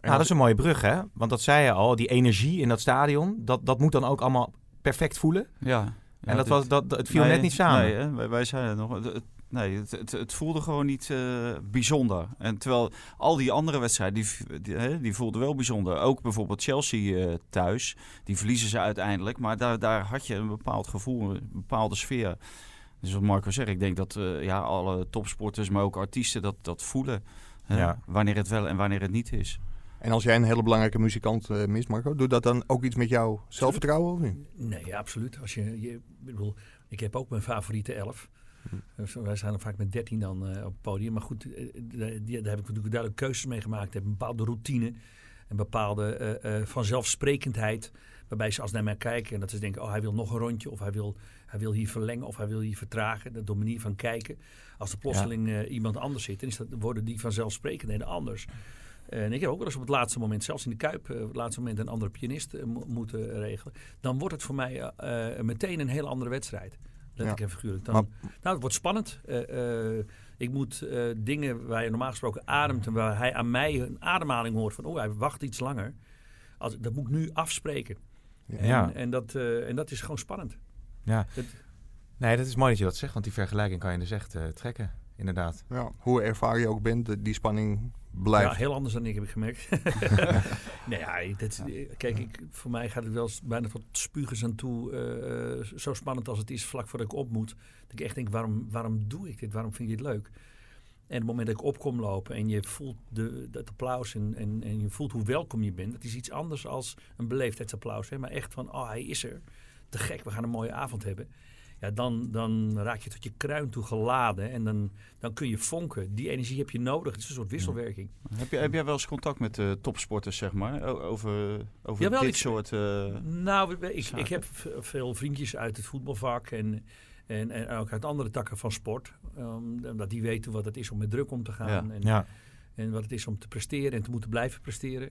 Nou, dat is een mooie brug, hè? Want dat zei je al, die energie in dat stadion, dat, dat moet dan ook allemaal perfect voelen. Ja. en dat was, dat, het viel net niet samen. Nee, hè, wij, wij zeiden het nog. Nee, het, het, het voelde gewoon niet eh, bijzonder. En terwijl al die andere wedstrijden, die, die, die voelden wel bijzonder. Ook bijvoorbeeld Chelsea eh, thuis. Die verliezen ze uiteindelijk. Maar daar, daar had je een bepaald gevoel, een bepaalde sfeer. Dus wat Marco zegt, ik denk dat eh, ja, alle topsporters, maar ook artiesten dat, dat voelen. Ja. Wanneer het wel en wanneer het niet is. En als jij een hele belangrijke muzikant eh, mist, Marco, doet dat dan ook iets met jouw zelfvertrouwen of niet? Nee, absoluut. Als je, je, ik, bedoel, ik heb ook mijn favoriete elf. Hm. Dus wij zijn er vaak met dertien dan eh, op het podium. Maar goed, eh, daar, die- daar heb ik natuurlijk duidelijk keuzes mee gemaakt. Ik heb een bepaalde routine. Een bepaalde vanzelfsprekendheid. Waarbij ze als naar mij kijken en dat ze denken... oh, hij wil nog een rondje. Of hij wil, hij wil hier verlengen. Of hij wil hier vertragen. Dat door manier van kijken. Als er plotseling iemand anders zit... dan is dat, worden die vanzelfsprekendheden anders. En ik heb ook wel eens op het laatste moment, zelfs in de Kuip, eh, op het laatste moment een andere pianist eh, mo- moeten regelen. Dan wordt het voor mij eh, eh, meteen een heel andere wedstrijd. Letterlijk Ja. en figuurlijk. Dan, Maar- nou, het wordt spannend. Eh, eh, ik moet eh, dingen waar je normaal gesproken ademt en waar hij aan mij een ademhaling hoort van, oh, hij wacht iets langer. Als, dat moet ik nu afspreken. En, Ja. en, dat, eh, en dat is gewoon spannend. Ja. Het- Nee, dat is mooi dat je dat zegt, want die vergelijking kan je dus echt eh, trekken. Inderdaad. Ja, hoe ervaren je ook bent, die spanning blijft. Ja, heel anders dan ik heb ik gemerkt. nee, ja, dat, kijk, ik, voor mij gaat het wel bijna tot spugens aan toe. eh, eh, zo spannend als het is vlak voordat ik op moet. Dat ik echt denk, waarom, waarom doe ik dit? Waarom vind je het leuk? En op het moment dat ik opkom lopen en je voelt de, dat applaus en, en, en je voelt hoe welkom je bent. Dat is iets anders als een beleefdheidsapplaus. Hè? Maar echt van, oh hij is er. Te gek, we gaan een mooie avond hebben. Ja, dan, dan raak je tot je kruin toe geladen. En dan, dan kun je vonken. Die energie heb je nodig. Het is een soort wisselwerking. Heb, je, heb jij wel eens contact met eh, topsporters, zeg maar? Over, over Jawel, dit ik- soort... eh, Nou, ik, zaken. ik heb veel vriendjes uit het voetbalvak en, en, en ook uit andere takken van sport. Um, omdat die weten wat het is om met druk om te gaan. Ja. En, Ja. en wat het is om te presteren en te moeten blijven presteren.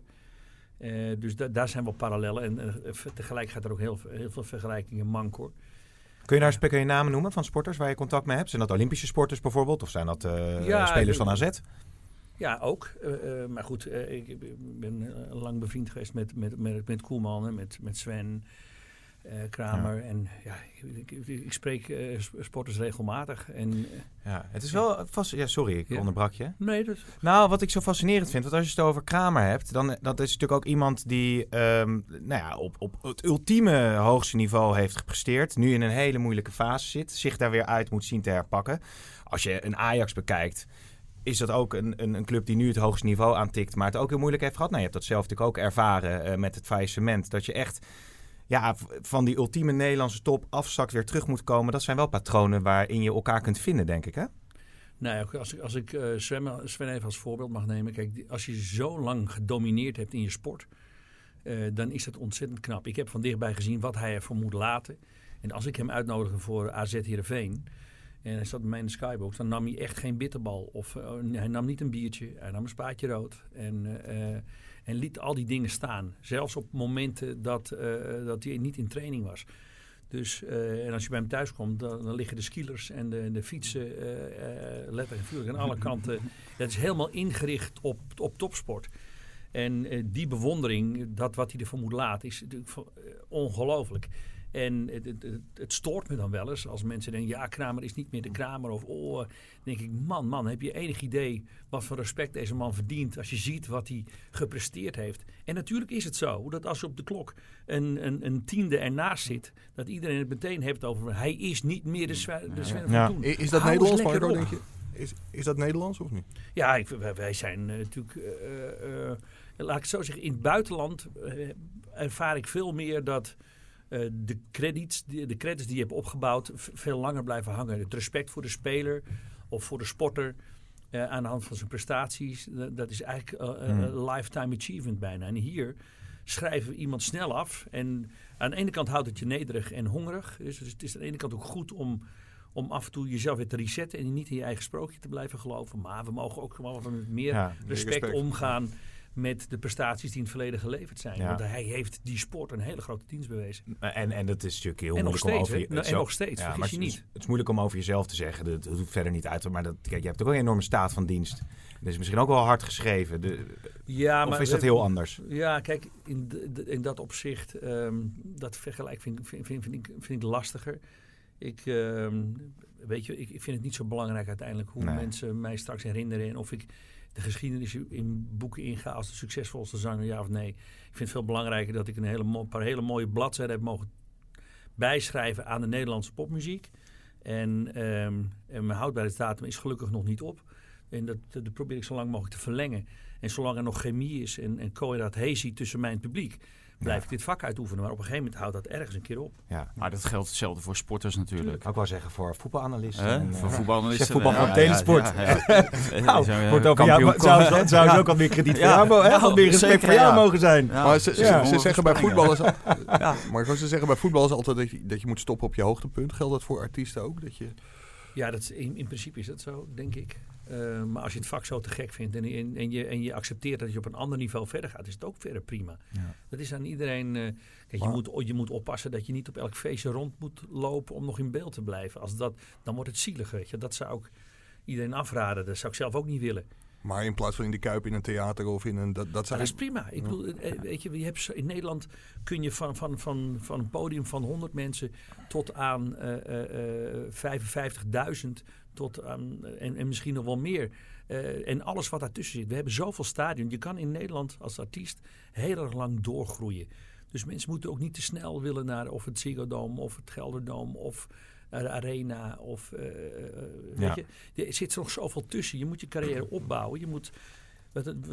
Eh, dus da- daar zijn wel parallellen. En tegelijk gaat er ook heel, heel veel vergelijkingen mank hoor. Kun je daar kun je namen noemen van sporters waar je contact mee hebt? Zijn dat Olympische sporters bijvoorbeeld? Of zijn dat eh, Ja, spelers van AZ? Ja, ook. Eh, eh, maar goed, eh, ik ben eh, lang bevriend geweest met, met, met, met Koelman en met, met Sven eh, Kramer. En ja, ik, ik, ik spreek eh, sp- sporters regelmatig. En, eh, Ja, het is wel vast. Ja, sorry, ik Ja. onderbrak je. nee, dat, Nou, wat ik zo fascinerend vind, want als je het over Kramer hebt, dan dat is natuurlijk ook iemand die ehm, nou ja, op, op het ultieme hoogste niveau heeft gepresteerd. Nu in een hele moeilijke fase zit, zich daar weer uit moet zien te herpakken. Als je een Ajax bekijkt, is dat ook een, een, een club die nu het hoogste niveau aantikt, maar het ook heel moeilijk heeft gehad. Nou, je hebt dat zelf natuurlijk ook ervaren met het faillissement. Dat je echt ja, van die ultieme Nederlandse top afzakt weer terug moet komen. Dat zijn wel patronen waarin je elkaar kunt vinden, denk ik, hè? Nou ja, als ik, als ik eh, Sven, even als voorbeeld mag nemen. Kijk, als je zo lang gedomineerd hebt in je sport, eh, dan is dat ontzettend knap. Ik heb van dichtbij gezien wat hij ervoor moet laten. En als ik hem uitnodigde voor AZ Heerenveen, en hij zat bij mij in de skybox, dan nam hij echt geen bitterbal. Of eh, hij nam niet een biertje, hij nam een spaatje rood. En, en liet al die dingen staan. Zelfs op momenten dat, eh, dat hij niet in training was. Dus, eh, en als je bij hem thuis komt, dan, dan liggen de skielers en de, de fietsen eh, eh, letterlijk en figuurlijk aan alle kanten. Dat is helemaal ingericht op, op topsport. En die bewondering, dat wat hij ervoor moet laten, is natuurlijk ongelooflijk. En het, het, het, het stoort me dan wel eens als mensen denken, ja, Kramer is niet meer de Kramer. Of, oh, dan denk ik, man, man, heb je enig idee wat voor respect deze man verdient als je ziet wat hij gepresteerd heeft. En natuurlijk is het zo, dat als je op de klok een, een, een tiende ernaast zit, dat iedereen het meteen heeft over, hij is niet meer de, Sven- van Ja. toen. Is dat Hou Nederlands, lekker Marco, op. denk je? Is, is dat Nederlands of niet? Ja, ik, wij, wij zijn eh, natuurlijk. eh, eh, laat ik het zo zeggen, in het buitenland eh, ervaar ik veel meer dat eh, de, credits, die, de credits die je hebt opgebouwd veel langer blijven hangen. Het respect voor de speler of voor de sporter eh, aan de hand van zijn prestaties, dat, is eigenlijk eh, Hmm. een lifetime achievement bijna. En hier schrijven we iemand snel af. En aan de ene kant houdt het je nederig en hongerig. Dus het is aan de ene kant ook goed om om af en toe jezelf weer te resetten en niet in je eigen sprookje te blijven geloven. Maar we mogen ook gewoon met meer Ja. respect, respect. omgaan met de prestaties die in het verleden geleverd zijn. Ja. Want hij heeft die sport een hele grote dienst bewezen. En, en dat is natuurlijk heel En nog moeilijk om steeds, over je- Nou, en nog steeds, maar je het is- niet. Het is moeilijk om over jezelf te zeggen. Dat, dat hoeft verder niet uit. Maar dat, kijk, je hebt ook een enorme staat van dienst. Dat is misschien ook wel hard geschreven. De, Ja, of is dat heel anders? Ja, kijk, in, de- in dat opzicht, ehm, dat vergelijk vind, ik- vind, vind, vind, ik, vind ik lastiger. Ik, ehm, weet je, ik, ik vind het niet zo belangrijk uiteindelijk hoe Nee. mensen mij straks herinneren. En of ik de geschiedenis in boeken inga als de succesvolste zanger, ja of nee. Ik vind het veel belangrijker dat ik een hele, paar hele mooie bladzijden heb mogen bijschrijven aan de Nederlandse popmuziek. En, ehm, en mijn houdbaarheidsdatum is gelukkig nog niet op. En dat, dat probeer ik zo lang mogelijk te verlengen. En zolang er nog chemie is en, en tussen mijn publiek, blijf ik dit vak uitoefenen. Maar op een gegeven moment houdt dat ergens een keer op. Ja. Maar dat geldt hetzelfde voor sporters natuurlijk. Ik wou zeggen voor voetbalanalisten. En, voor eh, voetbalanalisten. chef voetbal van ja, Telesport. ja, ja. Nou, wordt kampioen zou, zou ook wat meer krediet voor jou, hè? Ja, wat meer respect zeker, voor jou ja. mogen zijn. Ja. maar ze, ze, Ja. ze zeggen bij voetballers, maar ze zeggen bij voetballers altijd dat je, dat je moet stoppen op je hoogtepunt. Geldt dat voor artiesten ook? Dat je, Ja, dat is, in, in principe is dat zo, denk ik. Eh, maar als je het vak zo te gek vindt en, en, en, je, en je accepteert dat je op een ander niveau verder gaat, is het ook verder prima. Ja. Dat is aan iedereen. eh, kijk, je, moet, je moet oppassen dat je niet op elk feestje rond moet lopen om nog in beeld te blijven. Als dat, dan wordt het zielig, weet je. Dat zou ik iedereen afraden. Dat zou ik zelf ook niet willen. Maar in plaats van in de Kuip in een theater of in een... Dat, dat zijn dat is prima. Ik bedoel, eh, weet je, je hebt, in Nederland kun je van, van, van, van een podium van 100 mensen tot aan eh, eh, eh, 55.000 tot aan, eh, en, en misschien nog wel meer. Eh, en alles wat daartussen zit. We hebben zoveel stadion. Je kan in Nederland als artiest heel erg lang doorgroeien. Dus mensen moeten ook niet te snel willen naar of het Ziggo Dome of het Gelderdoom of de Arena. Of, eh, weet je, er zit nog zoveel tussen. Je moet je carrière opbouwen. Je moet,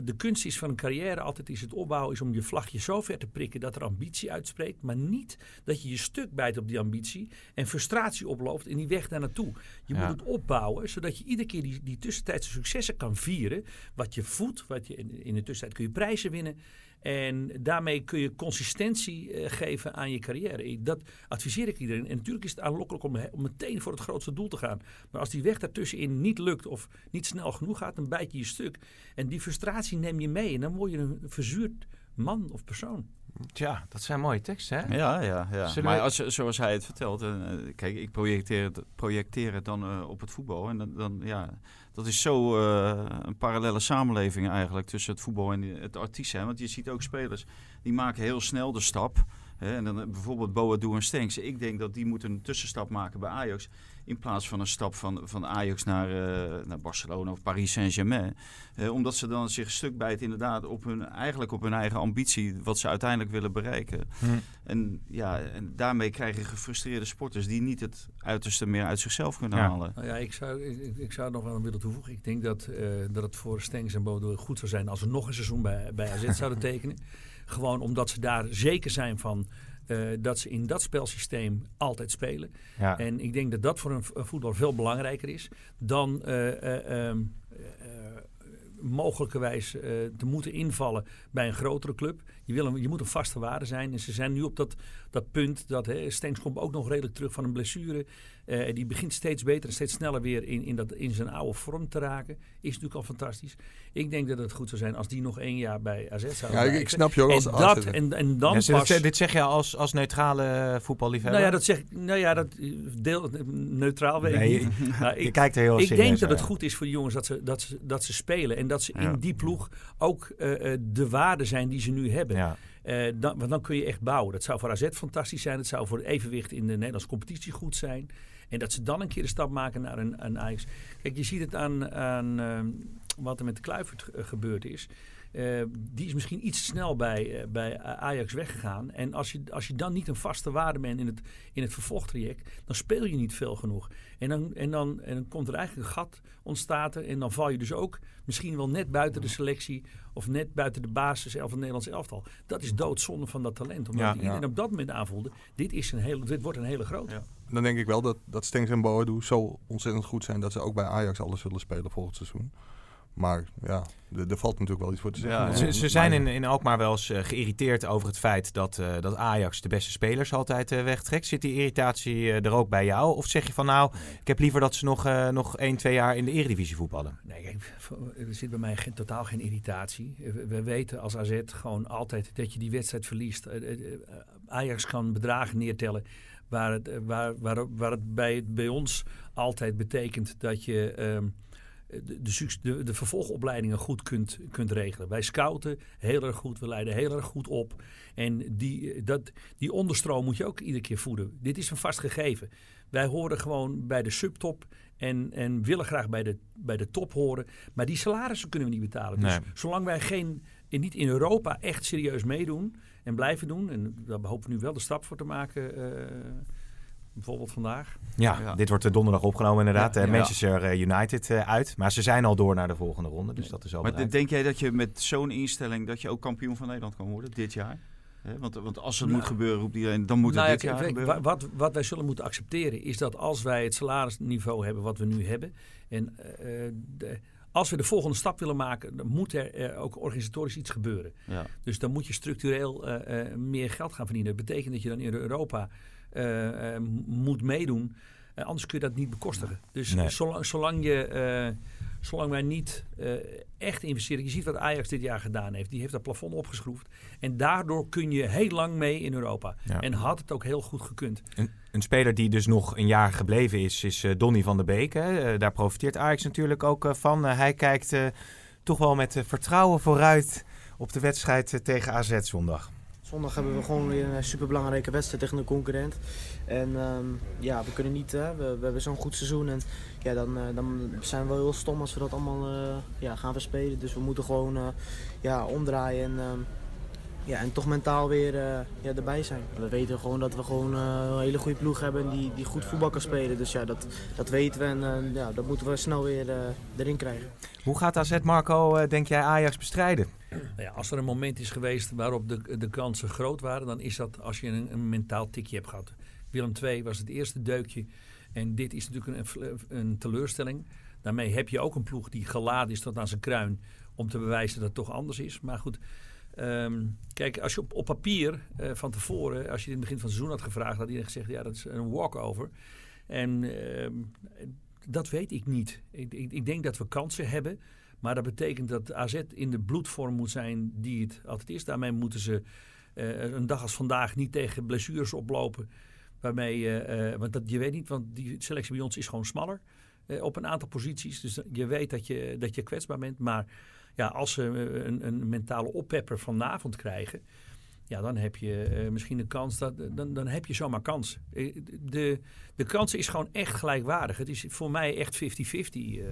de kunst is van een carrière altijd is het opbouwen, is om je vlagje zo ver te prikken dat er ambitie uitspreekt, maar niet dat je je stuk bijt op die ambitie en frustratie oploopt in die weg daar naartoe. Je Ja. moet het opbouwen, zodat je iedere keer die, die tussentijdse successen kan vieren, wat je voedt, wat je in, in de tussentijd kun je prijzen winnen. En daarmee kun je consistentie eh, geven aan je carrière. Dat adviseer ik iedereen. En natuurlijk is het aanlokkelijk om, meteen voor het grootste doel te gaan. Maar als die weg daartussenin niet lukt of niet snel genoeg gaat, dan bijt je je stuk. En die frustratie neem je mee. En dan word je een verzuurd man of persoon. Tja, dat zijn mooie teksten, hè? Ja, ja, ja. Zullen maar we- als, zoals hij het vertelt, eh, kijk, ik projecteer het, projecteer het dan eh, op het voetbal. En dan, dan ja, dat is zo eh, een parallele samenleving eigenlijk tussen het voetbal en het artiest zijn. Want je ziet ook spelers, die maken heel snel de stap. Hè, en dan eh, bijvoorbeeld Boadu en Stenks. Ik denk dat die moeten een tussenstap maken bij Ajax. In plaats van een stap van, van Ajax naar, eh, naar Barcelona of Paris Saint-Germain. Eh, omdat ze dan zich een stuk bijten inderdaad op hun, eigenlijk op hun eigen ambitie. Wat ze uiteindelijk willen bereiken. Hm. En, ja, en daarmee krijg je gefrustreerde sporters die niet het uiterste meer uit zichzelf kunnen Ja. halen. Nou ja, ik zou, ik, ik zou er nog wel aan willen toevoegen. Ik denk dat, eh, dat het voor Stengs en Bodo goed zou zijn als ze nog een seizoen bij, bij AZ zouden tekenen. Gewoon omdat ze daar zeker zijn van eh, dat ze in dat spelsysteem altijd spelen. Ja. En ik denk dat dat voor een, v- een voetballer veel belangrijker is dan ehm, eh, mogelijkerwijs te moeten invallen bij een grotere club. Je, wil een, je moet een vaste waarde zijn. En ze zijn nu op dat, dat punt dat hè, Stenks komt ook nog redelijk terug van een blessure. Eh, die begint steeds beter en steeds sneller weer in, in, dat, in zijn oude vorm te raken. Is natuurlijk al fantastisch. Ik denk dat het goed zou zijn als die nog één jaar bij AZ zou Ja, ik, blijven. ik snap je ook en, als dat, en, en dan Ja, dit, pas... dit zeg je als, als neutrale voetballiefhebber? Nou ja, dat zeg ik. Nou ja, dat deel neutraal weet Nee, ik niet. Nou, je ik, kijkt er heel ik denk dat het goed is voor die jongens dat ze, dat ze, dat ze spelen. En dat ze Ja. in die ploeg ook eh, eh, de waarde zijn die ze nu hebben. Ja. Eh, dan, want dan kun je echt bouwen. Dat zou voor AZ fantastisch zijn. Het zou voor evenwicht in de Nederlandse competitie goed zijn. En dat ze dan een keer een stap maken naar een, een Ajax. Kijk, je ziet het aan, aan ehm, wat er met de Kluivert eh, gebeurd is. Eh, die is misschien iets snel bij, eh, bij Ajax weggegaan. En als je, als je dan niet een vaste waarde bent in het, in het vervolgtraject, dan speel je niet veel genoeg. En dan, en, dan, en dan komt er eigenlijk een gat ontstaat er. En dan val je dus ook misschien wel net buiten de selectie of net buiten de basis van het Nederlands elftal. Dat is doodzonde van dat talent. Omdat Ja. iedereen Ja. op dat moment aanvoelde, dit, is een hele, dit wordt een hele grote. Ja. Dan denk ik wel dat, dat Stengs en Boadu zo ontzettend goed zijn dat ze ook bij Ajax alles zullen spelen volgend seizoen. Maar ja, er valt natuurlijk wel iets voor te zeggen. Ja, Ze, ze zijn in, in Alkmaar wel eens eh, geïrriteerd over het feit dat, eh, dat Ajax de beste spelers altijd eh, wegtrekt. Zit die irritatie eh, er ook bij jou? Of zeg je van nou, ik heb liever dat ze nog, eh, nog 1, 2 jaar in de eredivisie voetballen? Nee, er zit bij mij geen, totaal geen irritatie. We, we weten als AZ gewoon altijd dat je die wedstrijd verliest. Ajax kan bedragen neertellen waar het, waar, waar, waar het bij, bij ons altijd betekent dat je ehm, de, de, de, vervolgopleidingen goed kunt, kunt regelen. Wij scouten heel erg goed, we leiden heel erg goed op. En die, eh, dat, die onderstroom moet je ook iedere keer voeden. Dit is een vast gegeven. Wij horen gewoon bij de subtop en, en willen graag bij de, bij de top horen. Maar die salarissen kunnen we niet betalen. Dus Nee. zolang wij geen, niet in Europa echt serieus meedoen en blijven doen... en daar hopen we nu wel de stap voor te maken... eh, bijvoorbeeld vandaag. Ja, Ja. dit wordt eh, donderdag opgenomen inderdaad. Ja, Eh, ja. Manchester eh, United eh, uit. Maar ze zijn al door naar de volgende ronde. Dus dat is al Maar bereikt. denk jij dat je met zo'n instelling dat je ook kampioen van Nederland kan worden dit jaar? Hè, want, want als het Nou, moet gebeuren, roept iedereen, dan moet het Nou dit jaar gebeuren. wa- wat, wat wij zullen moeten accepteren is dat als wij het salarisniveau hebben wat we nu hebben. En eh, de- als we de volgende stap willen maken, dan moet er ook organisatorisch iets gebeuren. ja. Dus dan moet je structureel eh, eh, meer geld gaan verdienen. Dat betekent dat je dan in Europa moet meedoen. Eh, anders kun je dat niet bekostigen. Dus Nee. zolang, zolang, je, eh, zolang wij niet eh, echt investeren. Je ziet wat Ajax dit jaar gedaan heeft. Die heeft dat plafond opgeschroefd. En daardoor kun je heel lang mee in Europa. Ja. En had het ook heel goed gekund. Een, een speler die dus nog een jaar gebleven is, is eh, Donny van der Beek. Hè. Eh, daar profiteert Ajax natuurlijk ook eh, van. Eh, hij kijkt eh, toch wel met eh, vertrouwen vooruit op de wedstrijd eh, tegen AZ zondag. Zondag hebben we gewoon weer een superbelangrijke wedstrijd tegen een concurrent. En ehm, ja, we kunnen niet, hè, we, we hebben zo'n goed seizoen. En ja, dan, eh, dan zijn we wel heel stom als we dat allemaal eh, ja, gaan verspelen. Dus we moeten gewoon eh, ja, omdraaien en, ehm, ja, en toch mentaal weer eh, ja, erbij zijn. We weten gewoon dat we gewoon eh, een hele goede ploeg hebben die, die goed voetbal kan spelen. Dus ja, dat, dat weten we en eh, ja, dat moeten we snel weer eh, erin krijgen. Hoe gaat AZ Marco, eh, denk jij, Ajax bestrijden? Nou ja, als er een moment is geweest waarop de, de kansen groot waren, dan is dat als je een, een mentaal tikje hebt gehad. Willem II was het eerste deukje. En dit is natuurlijk een, een teleurstelling. Daarmee heb je ook een ploeg die geladen is tot aan zijn kruin. Om te bewijzen dat het toch anders is. Maar goed, ehm, kijk, als je op, papier eh, van tevoren, als je in het begin van het seizoen had gevraagd, had iedereen gezegd: ja, dat is een walkover. En ehm, dat weet ik niet. Ik, ik, ik denk dat we kansen hebben. Maar dat betekent dat AZ in de bloedvorm moet zijn die het altijd is. Daarmee moeten ze eh, een dag als vandaag niet tegen blessures oplopen. Waarmee, eh, want dat, je weet niet, want die selectie bij ons is gewoon smaller op een aantal posities. Dus je weet dat je, dat je kwetsbaar bent. Maar ja, als ze eh, een, een mentale oppepper vanavond krijgen, ja, dan heb je eh, misschien een kans. Dat, dan, dan heb je zomaar kans. Eh, de, de kans is gewoon echt gelijkwaardig. Het is voor mij echt 50-50. eh.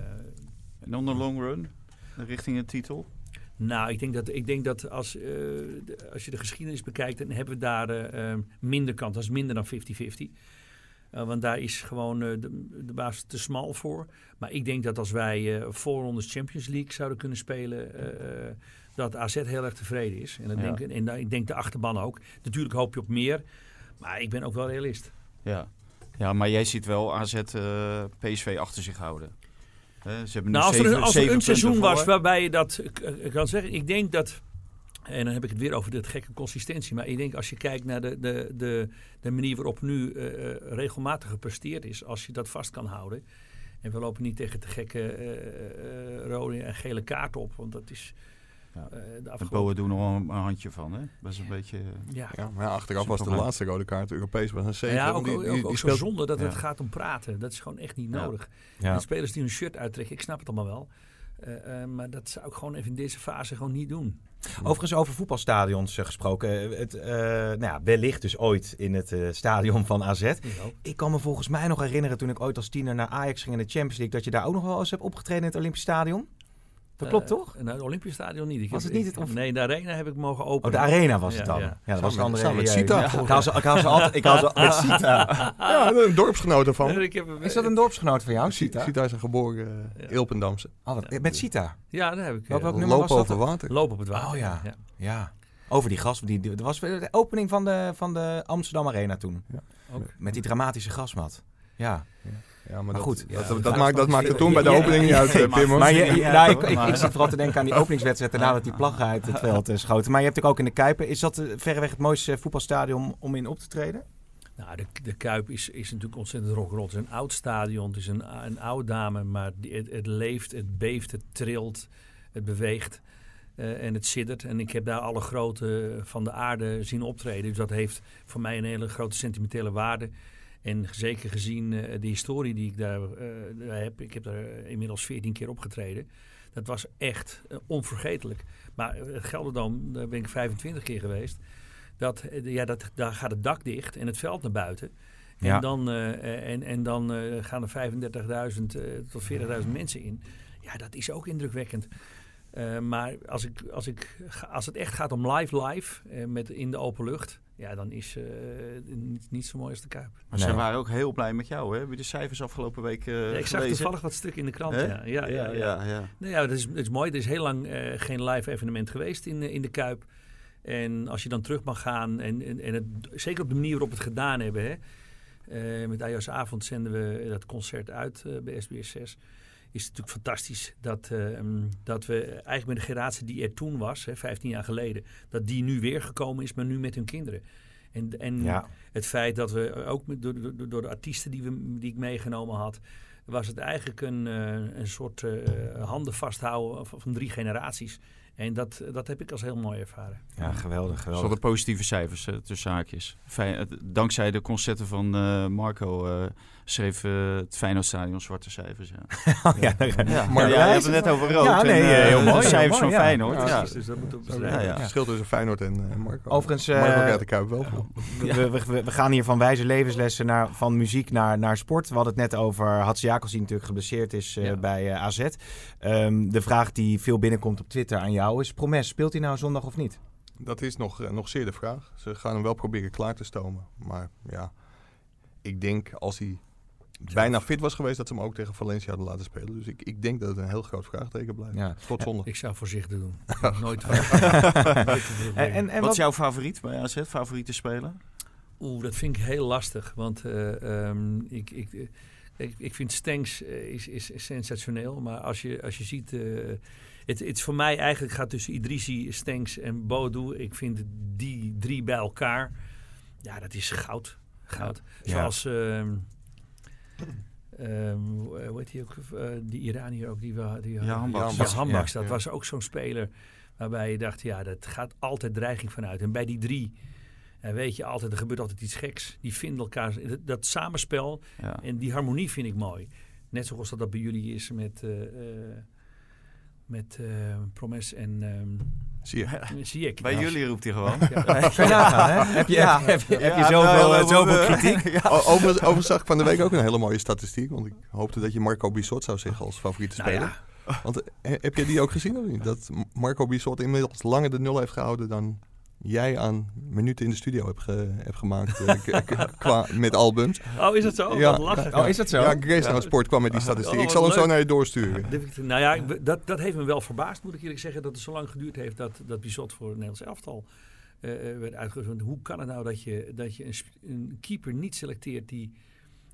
En dan de long run, richting een titel. Nou, ik denk dat, ik denk dat als, de- als je de geschiedenis bekijkt, dan hebben we daar eh, eh, minder kans. Dat is minder dan 50-50. Eh, want daar is gewoon eh, de, de basis te smal voor. Maar ik denk dat als wij eh voorrondes Champions League zouden kunnen spelen, dat AZ heel erg tevreden is. En, dat Ja. denk, ik- en da- ik denk de achterban ook. Natuurlijk hoop je op meer. Maar ik ben ook wel realist. Ja. ja, maar jij ziet wel AZ PSV achter zich houden. Ze hebben nu Nou, als er, zeven- als er een seizoen was waarbij je dat kan zeggen. Ik denk dat. En dan heb ik het weer over de gekke consistentie. Maar ik denk als je kijkt naar de, de, de, de manier waarop nu eh, eh, regelmatig gepresteerd is. Als je dat vast kan houden. En we lopen niet tegen de gekke eh, eh, rode en gele kaart op. Want dat is Ja. de En afgelopen... Doen er nog een, een handje van, hè? Dat is een beetje... Ja. Ja, maar ja, achteraf was de laatste rode kaart Europees was een 7. Ja, ook, die, ook, die, ook, die ook zo speelt zonde dat Ja. het gaat om praten. Dat is gewoon echt niet Ja. nodig. Ja. En spelers die hun shirt uittrekken, ik snap het allemaal wel. Eh, eh, maar dat zou ik gewoon even in deze fase gewoon niet doen. Overigens over voetbalstadions eh, gesproken. eh, Het, eh, nou ja, wellicht dus ooit in het stadion van AZ. Ik kan me volgens mij nog herinneren toen ik ooit als tiener naar Ajax ging in de Champions League... dat je daar ook nog wel eens hebt opgetreden in het Olympisch Stadion. Dat klopt Eh, toch? Nou, het Olympisch Stadion niet. Ik Was heb- het niet het- of- Nee, de arena heb ik mogen Oh, openen. de Arena was het Ja, dan. ja. Ja, dat was een andere met. Sita, Ik haal ze, ik haal ze altijd... Ik haal ze, met Sita. Ja, een dorpsgenoot ervan. Nee, ik heb hem- Is dat een dorpsgenoot van jou, Sita? Sita is een geboren uh, Ja. Ilpendamse. Oh, wat- met Sita? Ja, daar heb ik. Welk- eh, welk nummer was Lopen dat? over water. Loop op het water. Oh ja. Ja. Over die gas. Die, dat was de opening van de, van de Amsterdam Arena toen. Ja. Ook. Met die dramatische gasmat. Ja. Ja, maar, goed, dat, ja, dat, dat maakt, dat is- maakte toen bij de opening niet ja, uit, eh, maar- je, nou, ik, ik, zit vooral te denken aan die openingswedstrijd daarna dat die plaggen uit het veld eh, schoten. Maar je hebt natuurlijk ook in de Kuipen. Is dat eh, verreweg het mooiste voetbalstadion om in op te treden? Nou, de, de Kuip is, is natuurlijk ontzettend rock'n'roll. Het is een oud stadion, het is een, een oude dame, maar die- het, het leeft, het beeft, het trilt, het beweegt eh, en het siddert. En ik heb daar alle grote van de aarde zien optreden. Dus dat heeft voor mij een hele grote sentimentele waarde. En zeker gezien eh, de historie die ik daar eh, daar heb. Ik heb daar inmiddels 14 keer opgetreden. Dat was echt eh, onvergetelijk. Maar eh, het Gelderdoom, daar ben ik 25 keer geweest. Dat, eh, ja, dat, daar gaat het dak dicht en het veld naar buiten. En Ja. dan, eh, en, en dan eh, gaan er 35.000 eh, tot 40.000 mensen in. Ja, dat is ook indrukwekkend. Eh, maar als, ik, als, ik, als het echt gaat om live live, eh, met in de open lucht, ja, dan is eh niet, niet zo mooi als de Kuip. Maar Nee. ze waren ook heel blij met jou, hè? Heb je de cijfers afgelopen week eh Ja, ik zag gelezen? toevallig wat stuk in de krant. Ja, ja, ja, ja. ja, ja. Nou ja, dat is, dat is mooi. Er is heel lang eh, geen live evenement geweest in, in de Kuip. En als je dan terug mag gaan, en, en, en het, zeker op de manier waarop we het gedaan hebben. Hè, eh, met Ajax Avond zenden we dat concert uit bij SBS 6. Is het natuurlijk fantastisch dat, eh, mm, dat we eigenlijk met de generatie die er toen was, hè, 15 jaar geleden, dat die nu weer gekomen is, maar nu met hun kinderen. En, en Ja. het feit dat we ook met, door, door, door de artiesten die, we, die ik meegenomen had, was het eigenlijk een, eh, een soort eh, handen vasthouden van, van drie generaties. En dat, dat heb ik als heel mooi ervaren. Ja, geweldig, Ze geweldig. hadden positieve cijfers eh, tussen haakjes. Fijn, het- dankzij de concerten van eh, Marco eh, schreef eh, het Feyenoordstadion zwarte cijfers. Ja, Oh, ja. Maar ja, je hebt het net over rood. Ja, en, nee, eh, heel de mooi, heel cijfers mooi, van ja. Feyenoord. Ja, dus dat we bestrijden. Ja, ja. Het verschil tussen Feyenoord en eh, Marco. Overigens, Marco eh, krijgt de Kuip wel. We, we, we- we gaan hier van wijze levenslessen naar, van muziek naar, naar sport. We hadden het net over Hatsi die natuurlijk geblesseerd is eh, Ja. bij eh, AZ. Ehm, de vraag die veel binnenkomt op Twitter aan jou is... Promes, speelt hij nou zondag of niet? Dat is nog, eh, nog zeer de vraag. Ze gaan hem wel proberen klaar te stomen. Maar ja, ik denk als hij bijna fit was geweest... dat ze hem ook tegen Valencia hadden laten spelen. Dus ik, ik denk dat het een heel groot vraagteken blijft. Ja. Tot. Ik zou voorzichtig doen. Nooit. En, en, en Wat is jouw favoriet bij AZ? Favoriete speler? Oeh, dat vind ik heel lastig. Want eh, ehm, ik, ik, eh, ik, ik vind Stenks eh, is, is, is sensationeel. Maar als je, als je ziet... eh, het, het is voor mij eigenlijk gaat tussen Idrissi, Stenks en Bodo. Ik vind die drie bij elkaar... Ja, dat is goud. Goud. Ja. Zoals... ehm ehm, hoe heet die ook? eh, die Iranier ook. Die, we- die, Ja, Hambaks. Ja, Hambaks, Ja. dat was ook zo'n speler waarbij je dacht, ja, dat gaat altijd dreiging vanuit. En bij die drie, eh, weet je altijd, er gebeurt altijd iets geks. Die vinden elkaar, dat, dat samenspel en die harmonie vind ik mooi. Net zoals dat, dat bij jullie is met, met eh, Promes en ehm Zie je. Ziyech. Bij jullie roept hij gewoon. Ja. Hè? Heb je, Ja. heb, je- heb je Ja, zoveel, wel, eh, zoveel kritiek? Overigens, zag ik van de week ook een hele mooie statistiek. Want ik hoopte dat je Marco Bissot zou zeggen als favoriete Nou speler. Want eh, heb je die ook gezien of niet? Dat Marco Bissot inmiddels langer de nul heeft gehouden dan jij aan minuten in de studio hebt, ge- hebt gemaakt eh, qua, met albums. Oh, is dat zo? Ja. Wat lachen. Oh, is dat zo? Ja, Grace ja. Sport kwam met die statistiek. Oh, ik zal hem zo naar je doorsturen. Nou ja, dat, dat heeft me wel verbaasd, moet ik eerlijk zeggen, dat het zo lang geduurd heeft dat, dat Bizot voor het Nederlands elftal eh, eh, werd uitgezonden. Hoe kan het nou dat je, dat je een, een keeper niet selecteert die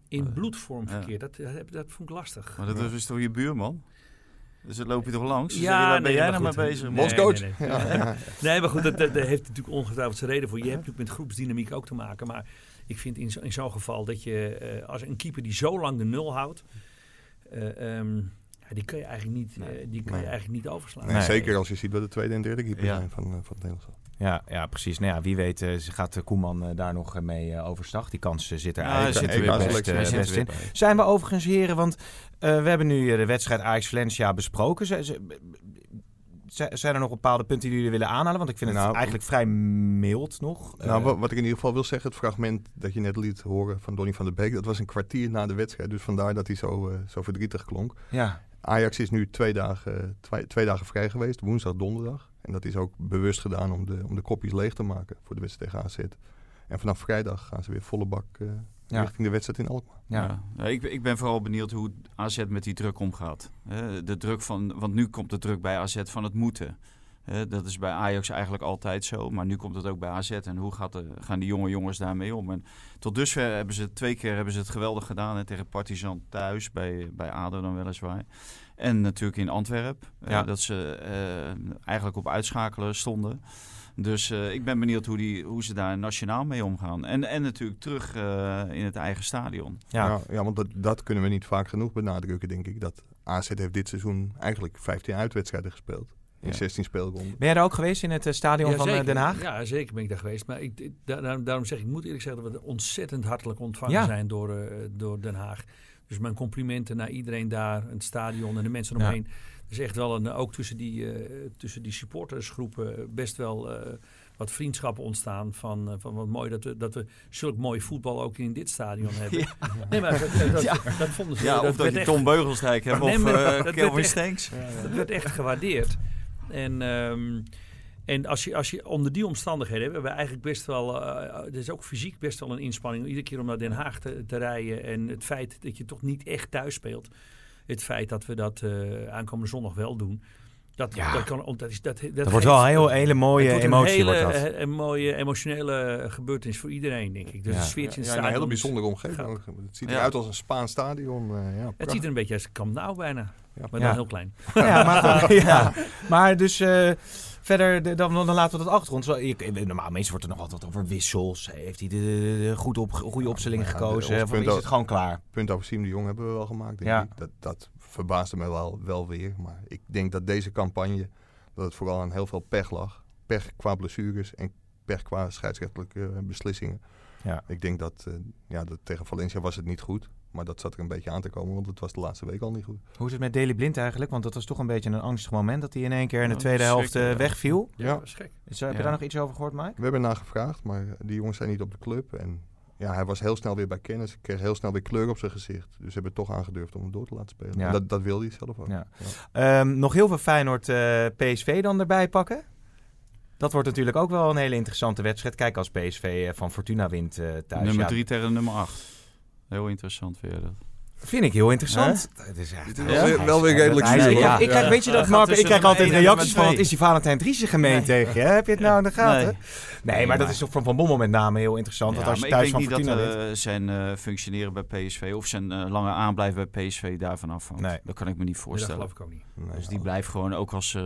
in bloedvorm ja. verkeert? Dat, dat, dat vond ik lastig. Maar dat is toch je buurman? Dus dat loop je toch langs? Ja, Ja, waar ben nee, jij maar nou mee bezig? Nee? Bondscoach. nee, nee. Ja, ja. Nee, maar goed, dat, heeft natuurlijk ongetwijfeld zijn reden voor. Je hebt natuurlijk met groepsdynamiek ook te maken. Maar ik vind in, zo- in zo'n geval dat je eh, als een keeper die zo lang de nul houdt, eh, ehm, ja, die kun je eigenlijk niet, eh, die kun je eigenlijk niet overslaan. Nee, Nee. Zeker als je ziet wat de tweede en derde keeper Ja. zijn van, van het Nederlands. Ja, ja, precies. Nou ja, wie weet eh, ze gaat eh, Koeman eh, daar nog mee overstag. Die kans zit er Ja, eigenlijk zit er best, best in. Zijn we overigens heren, want we hebben nu de wedstrijd Ajax Valencia besproken. Zijn er nog bepaalde punten die jullie willen aanhalen? Want ik vind het Nou, eigenlijk vrij mild nog. Nou, wat, ik in ieder geval wil zeggen, het fragment dat je net liet horen van Donny van der Beek, dat was een kwartier na de wedstrijd. Dus vandaar dat hij zo, zo verdrietig klonk. ja, Ajax is nu twee dagen, twee, twee dagen vrij geweest, woensdag, donderdag. En dat is ook bewust gedaan om de, om de kopjes leeg te maken voor de wedstrijd tegen AZ. En vanaf vrijdag gaan ze weer volle bak eh, Ja. richting de wedstrijd in Alkmaar. ja. Ja. Ik, ik ben vooral benieuwd hoe AZ met die druk omgaat. Hè, de druk van, want nu komt de druk bij AZ van het moeten. Hè, dat is bij Ajax eigenlijk altijd zo, maar nu komt het ook bij AZ. En hoe gaat de, gaan die jonge jongens daarmee om? En tot dusver hebben ze twee keer hebben ze het geweldig gedaan. Hè, tegen Partizan thuis, bij, bij ADO dan weliswaar. En natuurlijk in Antwerpen, eh, Ja. dat ze eh, eigenlijk op uitschakelen stonden. Dus eh, ik ben benieuwd hoe, die, hoe ze daar nationaal mee omgaan. En, en natuurlijk terug eh, in het eigen stadion. Ja. Ja, ja, want dat, dat kunnen we niet vaak genoeg benadrukken, denk ik. Dat AZ heeft dit seizoen eigenlijk 15 uitwedstrijden gespeeld. In Ja. 16 speelronden. Ben jij er ook geweest in het stadion van zeker. Den Haag? Ja, zeker ben ik daar geweest. Maar ik, ik- da- daarom, daarom zeg ik, ik moet eerlijk zeggen dat we ontzettend hartelijk ontvangen Ja. zijn door, door Den Haag. Dus mijn complimenten naar iedereen daar, het stadion en de mensen Ja. omheen. Er is echt wel een, ook tussen die, eh, tussen die supportersgroepen best wel eh, wat vriendschappen ontstaan. Van, eh, van wat mooi dat we, dat we zulk mooi voetbal ook in dit stadion hebben. Nee, maar dat, dat, dat, dat vonden ze. Ja, of dat je echt- Tom Beugelsdijk hebt of eh, dat Kelvin echt- Stenks. dat werd echt gewaardeerd. En ehm, En als je, als je onder die omstandigheden hebben we eigenlijk best wel, eh het is ook fysiek best wel een inspanning. Iedere keer om naar Den Haag te, te rijden. En het feit dat je toch niet echt thuis speelt. Het feit dat we dat eh, aankomende zondag wel doen. Dat, Ja. dat, kan, dat, is, dat, dat, Dat wordt wel een heel, hele mooie het wordt emotie. Een hele wordt dat. eh, een mooie emotionele gebeurtenis voor iedereen, denk ik. Dus Ja. de sfeertje in het Ja, een hele bijzondere omgeving. ook. Het ziet Ja. eruit als een Spaans stadion. eh, ja, Het ziet er een beetje als Camp Nou bijna. Ja. Maar Ja. dan heel klein. Ja, maar, ja. maar dus eh, verder, de- dan, dan laten we dat achtergrond. Zo, ik, normaal mensen wordt er nog altijd over wissels. Heeft hij de, goed op, goede opstelling ja, gekozen? Of punt is het gewoon klaar? punt over Siem de Jong hebben we wel gemaakt, denk Ja. ik. Dat, dat verbaasde me wel, wel weer. Maar ik denk dat deze campagne, dat het vooral aan heel veel pech lag. Pech qua blessures en pech qua scheidsrechtelijke eh, beslissingen. Ja. Ik denk dat, eh, ja, dat tegen Valencia was het niet goed. Maar dat zat er een beetje aan te komen, want het was de laatste week al niet goed. Hoe is het met Daley Blind eigenlijk? Want dat was toch een beetje een angstig moment dat hij in één keer in de Ja, tweede helft eh, ja. wegviel. Ja. gek. Is, heb je Ja. daar nog iets over gehoord, Mike? We hebben naar gevraagd, maar die jongens zijn niet op de club. En ja, hij was heel snel weer bij kennis. Kreeg heel snel weer kleur op zijn gezicht. Dus ze hebben toch aangedurfd om hem door te laten spelen. Ja. En dat, dat wilde hij zelf ook. Ja. Ehm, nog heel veel Feyenoord eh, PSV dan erbij pakken. Dat wordt natuurlijk ook wel een hele interessante wedstrijd. Kijk als PSV eh, van Fortuna wint eh, thuis. nummer Ja, 3 tegen nummer 8. Heel interessant weer dat. Vind ik heel interessant. Het is echt wel weer- redelijk zuur, ik, weet je dat, gaat Ik krijg altijd reacties van, wat is die Valentijn Driessen gemeen Nee. tegen je? Heb je het nou in de gaten? Nee, Nee. maar, dat is toch van Van Bommel met name heel interessant. Ja, want als je thuis ik van niet Fortuna dat eh, zijn eh, functioneren bij PSV of zijn eh, lange aanblijven bij PSV daarvan afhangt. Nee. Dat kan ik me niet Dat voorstellen. geloof ik ook niet. Nee, Dus die ja. blijft gewoon ook als,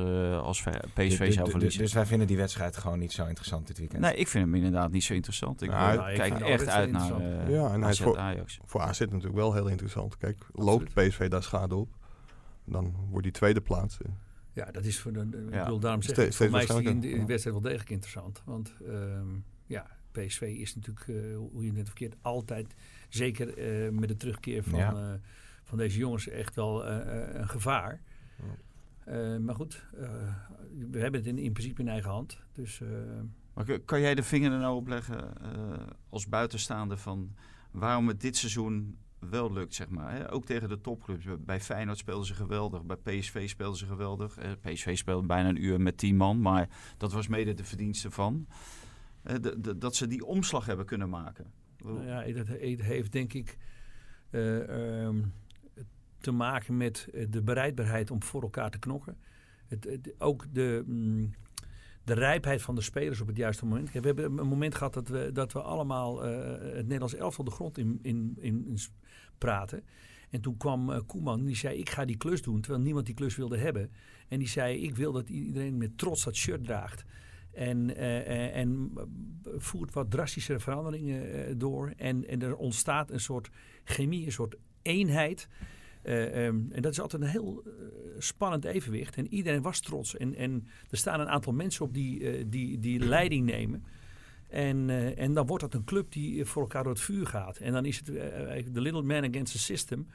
als PSV Dus- zou dus- verliezen. Dus wij vinden die wedstrijd gewoon niet zo interessant dit weekend. nee, ik vind hem inderdaad niet zo interessant. Ik Nou, ik kijk vind echt uit naar Ja, en hij is voor- Ajax. Voor AZ natuurlijk wel heel interessant. Kijk, loopt PSV daar schade op, dan wordt die tweede plaats. eh, Ja, dat is voor de, de- ik bedoel, daarom zeg ik, voor mij is die in de, waarschijnlijker. in de wedstrijd wel degelijk interessant. Want ehm, ja, PSV is natuurlijk, eh, hoe je het net verkeerd, altijd, zeker eh, met de terugkeer van, Ja. eh, van deze jongens, echt wel eh, eh, een gevaar. Eh, maar goed, eh, we hebben het in, in principe in eigen hand. Dus eh, Maar kan jij de vinger er nou op leggen eh, als buitenstaander van waarom het dit seizoen wel lukt, zeg maar. Hè? Ook tegen de topclubs. Bij Feyenoord speelden ze geweldig. Bij PSV speelden ze geweldig. Eh, PSV speelde bijna een uur met 10 man. Maar dat was mede de verdienste van. eh, de- dat ze die omslag hebben kunnen maken. Nou ja, dat he- heeft denk ik eh, ehm, te maken met de bereidbaarheid om voor elkaar te knokken. Het- ook de, mm, de rijpheid van de spelers op het juiste moment. We hebben een moment gehad dat we, dat we allemaal eh, het Nederlands elftal de grond in, in, in, in praten. En toen kwam eh, Koeman, die zei ik ga die klus doen, terwijl niemand die klus wilde hebben. En die zei ik wil dat iedereen met trots dat shirt draagt. En, eh, en voert wat drastische veranderingen door. En, en er ontstaat een soort chemie, een soort eenheid. Eh, ehm, en dat is altijd een heel eh, spannend evenwicht. En iedereen was trots. En, en er staan een aantal mensen op die, eh, die, die leiding nemen. En, en dan wordt dat een club die voor elkaar door het vuur gaat. En dan is het the little man against the system.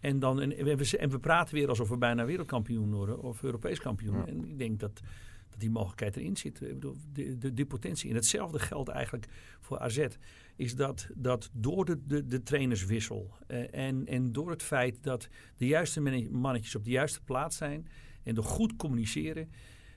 En, dan, en, we, en we praten weer alsof we bijna wereldkampioen worden of Europees kampioen. Ja. En ik denk dat, dat die mogelijkheid erin zit. Ik bedoel, de, de, die potentie. En hetzelfde geldt eigenlijk voor AZ. Is dat, dat door de, de, de trainerswissel eh, en, en door het feit dat de juiste manne- mannetjes op de juiste plaats zijn. En door goed communiceren.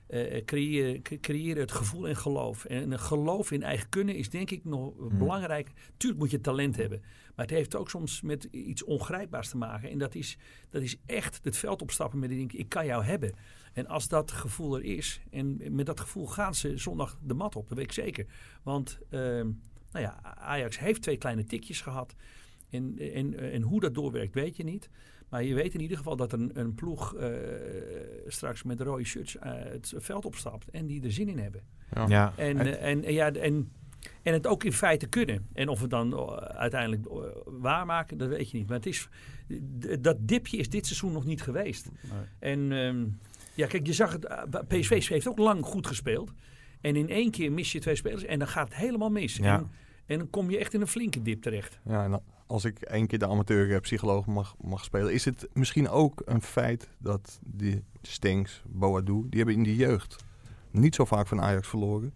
eh creëren, cre- creëren het gevoel en geloof. En een geloof in eigen kunnen is denk ik nog belangrijk. Tuurlijk moet je talent hebben. Maar het heeft ook soms met iets ongrijpbaars te maken. En dat is, dat is echt het veld opstappen met die denk ik kan jou hebben. En als dat gevoel er is, en met dat gevoel gaan ze zondag de mat op, dat weet ik zeker. Want ehm, nou ja, Ajax heeft twee kleine tikjes gehad. En, en, en hoe dat doorwerkt, weet je niet. Maar je weet in ieder geval dat een, een ploeg eh, straks met rode shirts eh, het veld opstapt en die er zin in hebben. Ja. En, Het- eh, en, en, ja, en, en het ook in feite kunnen. En of we het dan uiteindelijk waarmaken, dat weet je niet. Maar het is, dat dipje is dit seizoen nog niet geweest. En ehm, ja, kijk, je zag het. PSV heeft ook lang goed gespeeld. En in één keer mis je twee spelers en dan gaat het helemaal mis. Ja. En, en dan kom je echt in een flinke dip terecht. Ja, en als ik één keer de amateurpsycholoog mag, mag spelen, is het misschien ook een feit dat die Stenks, Boadu, die hebben in de jeugd niet zo vaak van Ajax verloren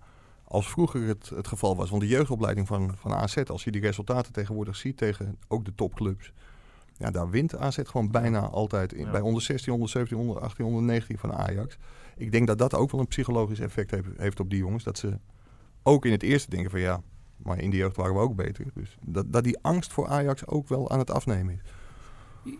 als vroeger het, het geval was. Want de jeugdopleiding van, van AZ, als je die resultaten tegenwoordig ziet tegen ook de topclubs, ja, daar wint AZ gewoon bijna altijd. In, Ja. Bij onder 16, onder 17, onder 18, onder 19 van Ajax. Ik denk dat dat ook wel een psychologisch effect heeft, heeft op die jongens. Dat ze ook in het eerste denken van ja, maar in de jeugd waren we ook beter. Dus dat, dat die angst voor Ajax ook wel aan het afnemen is.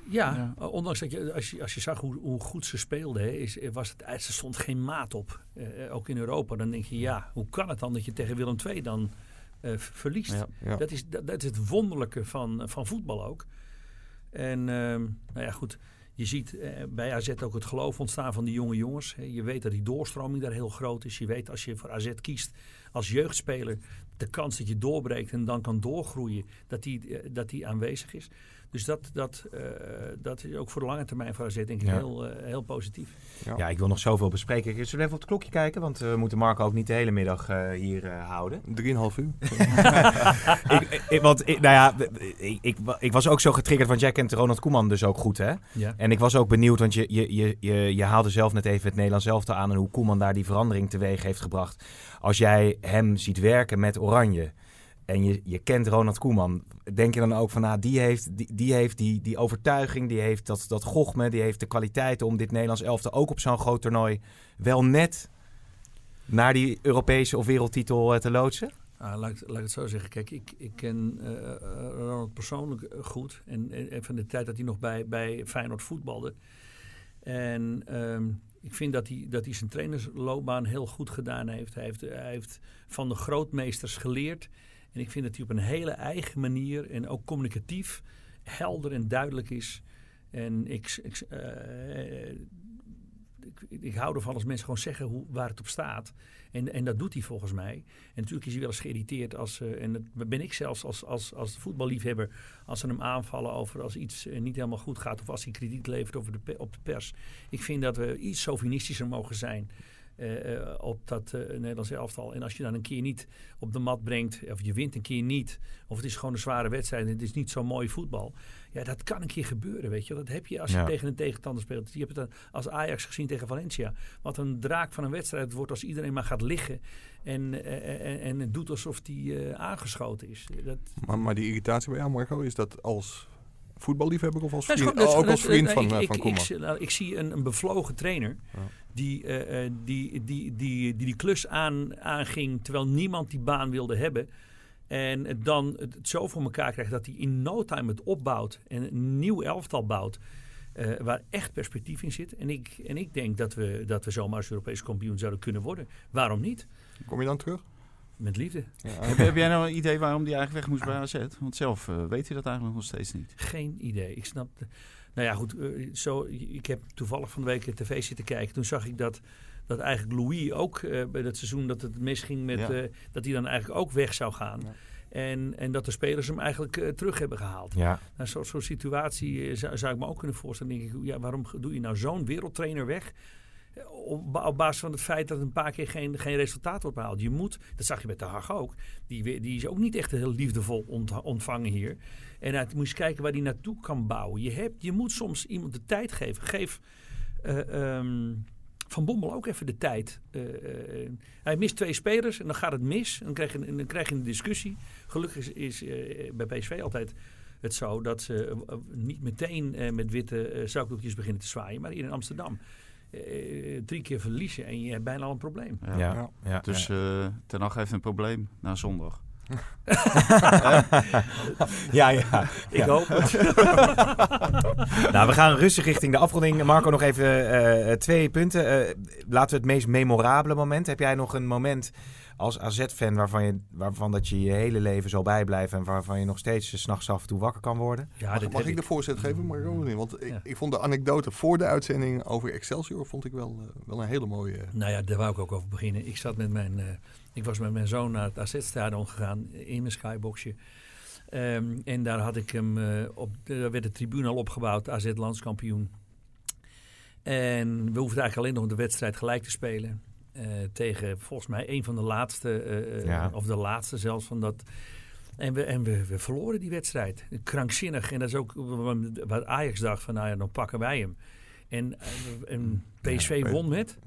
Ja, ondanks dat je als, je, als je zag hoe, hoe goed ze speelden, hè, is, was het, er stond geen maat op. Eh, ook in Europa. Dan denk je, ja, hoe kan het dan dat je tegen Willem II dan eh, verliest? Ja. Ja. Dat, is, dat, dat is het wonderlijke van, van voetbal ook. En ehm, nou ja, goed. Je ziet eh, bij AZ ook het geloof ontstaan van die jonge jongens. Je weet dat die doorstroming daar heel groot is. Je weet als je voor AZ kiest als jeugdspeler... de kans dat je doorbreekt en dan kan doorgroeien... dat die, eh, dat die aanwezig is. Dus dat, dat, eh, dat is ook voor de lange termijn voor AZ denk ik Ja. heel, eh, heel positief. Ja, ik wil nog zoveel bespreken. Zullen we even op het klokje kijken? Want we moeten Marco ook niet de hele middag eh, hier eh, houden. 3,5 uur. ik, ik, want, ik, nou ja, ik, ik, ik was ook zo getriggerd, want jij kent Ronald Koeman dus ook goed, hè? Ja. En ik was ook benieuwd, want je, je, je, je, je haalde zelf net even het Nederlands elftal aan... en hoe Koeman daar die verandering teweeg heeft gebracht. Als jij hem ziet werken met Oranje en je, je kent Ronald Koeman... denk je dan ook van, nou, die heeft die, die, heeft die, die overtuiging... die heeft dat, dat gochme, die heeft de kwaliteiten om dit Nederlands elftal... ook op zo'n groot toernooi wel net naar die Europese of wereldtitel eh, te loodsen? Ah, laat, laat ik het zo zeggen. Kijk, ik, ik ken eh, eh, Ronald persoonlijk goed. En, en en van de tijd dat hij nog bij, bij Feyenoord voetbalde. En ehm, ik vind dat hij, dat hij zijn trainersloopbaan heel goed gedaan heeft. Hij, heeft. hij heeft van de grootmeesters geleerd. En ik vind dat hij op een hele eigen manier en ook communicatief helder en duidelijk is. En ik, ik, eh, ik, ik hou ervan als mensen gewoon zeggen hoe, waar het op staat. En, en dat doet hij volgens mij. En natuurlijk is hij wel eens geïrriteerd als, eh, en dat ben ik zelfs als, als, als voetballiefhebber, als ze hem aanvallen over als iets eh, niet helemaal goed gaat of als hij krediet levert over de, op de pers. Ik vind dat we iets sovinistischer mogen zijn. Eh, eh, op dat eh Nederlandse elftal. En als je dan een keer niet op de mat brengt, of je wint een keer niet, of het is gewoon een zware wedstrijd en het is niet zo mooi voetbal. Ja, dat kan een keer gebeuren, weet je. wel. Dat heb je als je Ja. tegen een tegenstander speelt. Je hebt het dan als Ajax gezien tegen Valencia. Wat een draak van een wedstrijd het wordt als iedereen maar gaat liggen en, en, en het doet alsof die eh, aangeschoten is. Dat, Maar, maar die irritatie bij jou, Marco, is dat als voetballiefhebber of als is vriend, is ook als vriend van, ik- ik- van Koeman? ik- nou, Ik zie een, een bevlogen trainer Ja. die, eh, eh, die, die, die, die, die klus aan, aanging terwijl niemand die baan wilde hebben. En dan het, het zo voor elkaar krijgt dat hij in no time het opbouwt en een nieuw elftal bouwt. eh, waar echt perspectief in zit. En ik, en ik denk dat we, dat we zomaar als Europees kampioen zouden kunnen worden. Waarom niet? Kom je dan terug? Met liefde. Ja, Heb, heb jij nou een idee waarom die eigenlijk weg moest bij AZ? Want zelf eh, weet hij dat eigenlijk nog steeds niet. Geen idee. Ik snap. de- nou ja, goed. eh, zo, ik heb toevallig van de week tv zitten kijken. Toen zag ik dat, dat eigenlijk Louis ook eh, bij dat seizoen dat het misging met. Ja. eh, dat hij dan eigenlijk ook weg zou gaan. Ja. En, en dat de spelers hem eigenlijk eh, terug hebben gehaald. Ja, Nou, Zo'n zo'n situatie zou, zou ik me ook kunnen voorstellen. Denk ik, ja, waarom doe je nou zo'n wereldtrainer weg? Eh, Op, ba- op basis van het feit dat een paar keer geen, geen resultaat wordt behaald. Je moet, dat zag je bij de Haag ook. Die, die is ook niet echt heel liefdevol ont- ontvangen hier. En uit, moet je kijken waar die naartoe kan bouwen. Je, hebt, je moet soms iemand de tijd geven. Geef eh, ehm, Van Bommel ook even de tijd. Eh, hij mist twee spelers en dan gaat het mis. Dan krijg je, dan krijg je een discussie. Gelukkig is, is bij PSV altijd het zo dat ze niet meteen met witte zakdoekjes beginnen te zwaaien. Maar hier in Amsterdam eh, drie keer verliezen en je hebt bijna al een probleem. Ja. ja, ja. Dus eh Ten Hag heeft een probleem na zondag. ja, ja. Ik hoop het. Nou, we gaan rustig richting de afronding. Marco, nog even eh, twee punten. Eh, laten we het meest memorabele moment. Heb jij nog een moment als AZ-fan waarvan, je, waarvan dat je je hele leven zal bijblijven... en waarvan je nog steeds 's nachts af en toe wakker kan worden? Ja, mag dit mag ik de voorzet geven, Marco? Nee, Want ik, Ja. ik vond de anekdote voor de uitzending over Excelsior vond ik wel, eh, wel een hele mooie. Nou ja, daar wou ik ook over beginnen. Ik, zat met mijn, eh, ik was met mijn zoon naar het AZ-stadion gegaan in mijn skyboxje. Ehm, en daar had ik hem eh, op. Daar werd de tribune al opgebouwd, AZ landskampioen. En we hoefden eigenlijk alleen nog de wedstrijd gelijk te spelen. eh, tegen volgens mij een van de laatste, eh, Ja. of de laatste zelfs van dat. En, we, en we, we verloren die wedstrijd. Krankzinnig. En dat is ook wat Ajax dacht van, nou ja, dan pakken wij hem. En, en PSV Ja, won met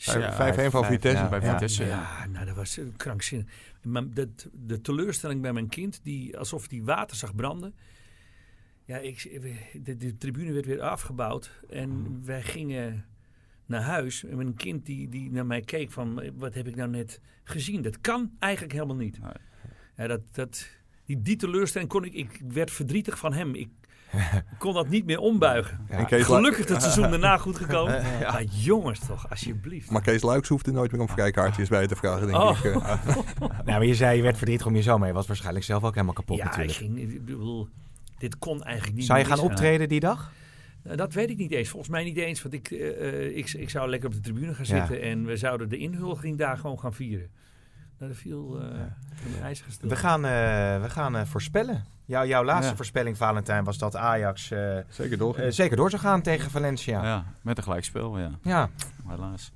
5-1 van vijf, Vitesse. ja, bij Ja. Vitesse. ja, nou, dat was eh, krankzinnig. Maar de, de teleurstelling bij mijn kind, die, alsof die water zag branden. Ja, ik, de, de tribune werd weer afgebouwd. En Hmm. wij gingen naar huis. En een kind die, die naar mij keek van... Wat heb ik nou net gezien? Dat kan eigenlijk helemaal niet. Nee. Ja, dat, dat, die, die teleurstelling kon ik... Ik werd verdrietig van hem. Ik kon dat niet meer ombuigen. En Kees Lu- Gelukkig het seizoen daarna goed gekomen. Maar jongens toch, alsjeblieft. Maar Kees Luiks hoefde nooit meer om vrijkaartjes bij te vragen, denk Oh. ik. eh. Nou, maar je zei je werd verdrietig om je zoon, maar je was waarschijnlijk zelf ook helemaal kapot ja, ik natuurlijk. ging... Ik bedoel, dit kon eigenlijk niet Zou je gaan misgaan. optreden die dag? Nou, dat weet ik niet eens. Volgens mij niet eens. Want ik, eh, eh, ik, ik zou lekker op de tribune gaan Ja. zitten. En we zouden de inhuldiging daar gewoon gaan vieren. Nou, dat viel eh een ijzige stil. We gaan, eh, we gaan eh, voorspellen. Jou, jouw laatste Ja. voorspelling, Valentijn, was dat Ajax eh, Zeker door. eh, zeker door zou gaan tegen Valencia. Ja, met een gelijkspel, ja. Ja. Helaas.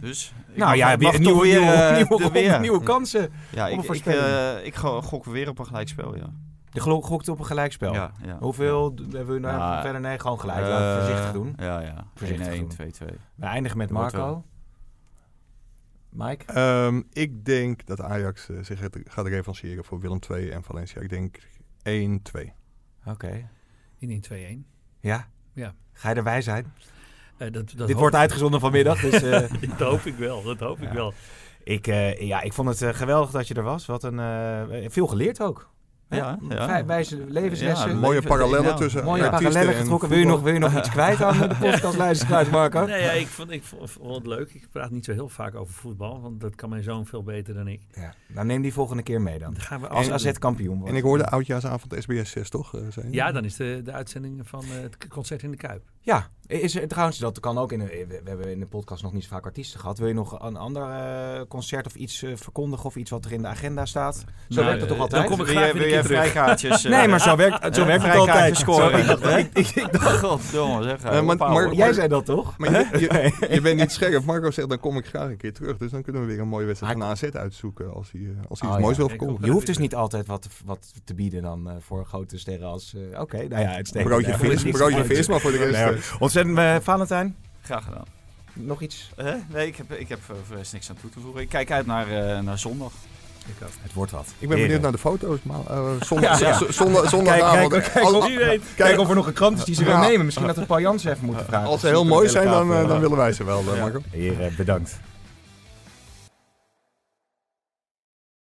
Dus, ik Nou mag- ja, weer, nieuwe, nieuwe, eh, nieuwe, er weer. nieuwe kansen. Ja, ik, ik, eh, ik go- gok weer op een gelijkspel, ja. Je gelo- gokt op een gelijkspel. Ja, ja. Hoeveel hebben we nou Ja. verder? Nee, gewoon gelijk. Laten we Eh, voorzichtig doen. Ja, ja. Voorzichtig 1-1, doen. 2-2. We eindigen met Wordt Marco. Mike? Ehm, ik denk dat Ajax eh, zich gaat- gaat revancheren voor Willem II en Valencia. Ik denk 1-2. Oké. In 1-2-1. Ja? Ja. Ga je erbij zijn? Eh, dat, dat Dit wordt uitgezonden vanmiddag, dus... eh, dat hoop ik wel. Dat hoop ik wel. ik, eh, ja, ik vond het geweldig dat je er was. Wat een, eh, veel geleerd ook. Ja, ja. Wijze levenslessen. Ja, Mooie parallellen nou, tussen Mooie parallellen getrokken. Wil je, nog, wil je nog iets kwijt aan de podcastluisteraars, Marco? Nee, ja, ik, vond, ik vond, het leuk. Ik praat niet zo heel vaak over voetbal. Want dat kan mijn zoon veel beter dan ik. Ja. Nou, neem die volgende keer mee dan. Dan gaan we Als absoluut AZ doen. kampioen wordt. En ik hoorde oudjaarsavond SBS 6, toch? eh, zijn? Ja, dan is de, de uitzending van eh, het concert in de Kuip. Ja, is er, trouwens, dat kan ook in de, we, hebben in de podcast nog niet zo vaak artiesten gehad. Wil je nog een ander eh, concert of iets eh, verkondigen of iets wat er in de agenda staat? Zo Nou, werkt het toch eh, altijd? dan kom ik graag wil een jij keer terug. vrijkaartjes? Nee, maar zo werkt, zo werkt het vrijkaartjes altijd. scoren. Zo, ik ik, ik, dacht, Goddomme, zeg. Maar- maar- jij zei dat toch? Maar je, je, je bent niet scherp. Marco zegt, dan kom ik graag een keer terug. Dus dan kunnen we weer een mooie wedstrijd van AZ uitzoeken. Als hij, als hij Oh, iets moois ja. wil verkondigen. Je hoeft dus niet altijd wat, wat te bieden dan voor grote sterren als... Oké, nou ja, uitstekend. Broodje Ja, vis, broodje vis, maar voor de rest... Ontzettend, eh, Valentijn, Graag gedaan. nog iets? Hè? Nee, ik heb, ik heb eh, voor niks aan toe te voegen. Ik kijk uit naar, eh, naar zondag. Het wordt wat. ik ben benieuwd naar de foto's. Maar, eh, zondag, Ja, ja. zondag, zondagavond. Kijk, kijk, kijk, Als- of- Wie weet. Kijk of er nog een krant is die ze wil Ja. nemen. Misschien dat we Paul Jansen even moeten vragen. Als ze heel mooi zijn, dan, dan willen wij ze wel, Ja. Marco. Heren, bedankt.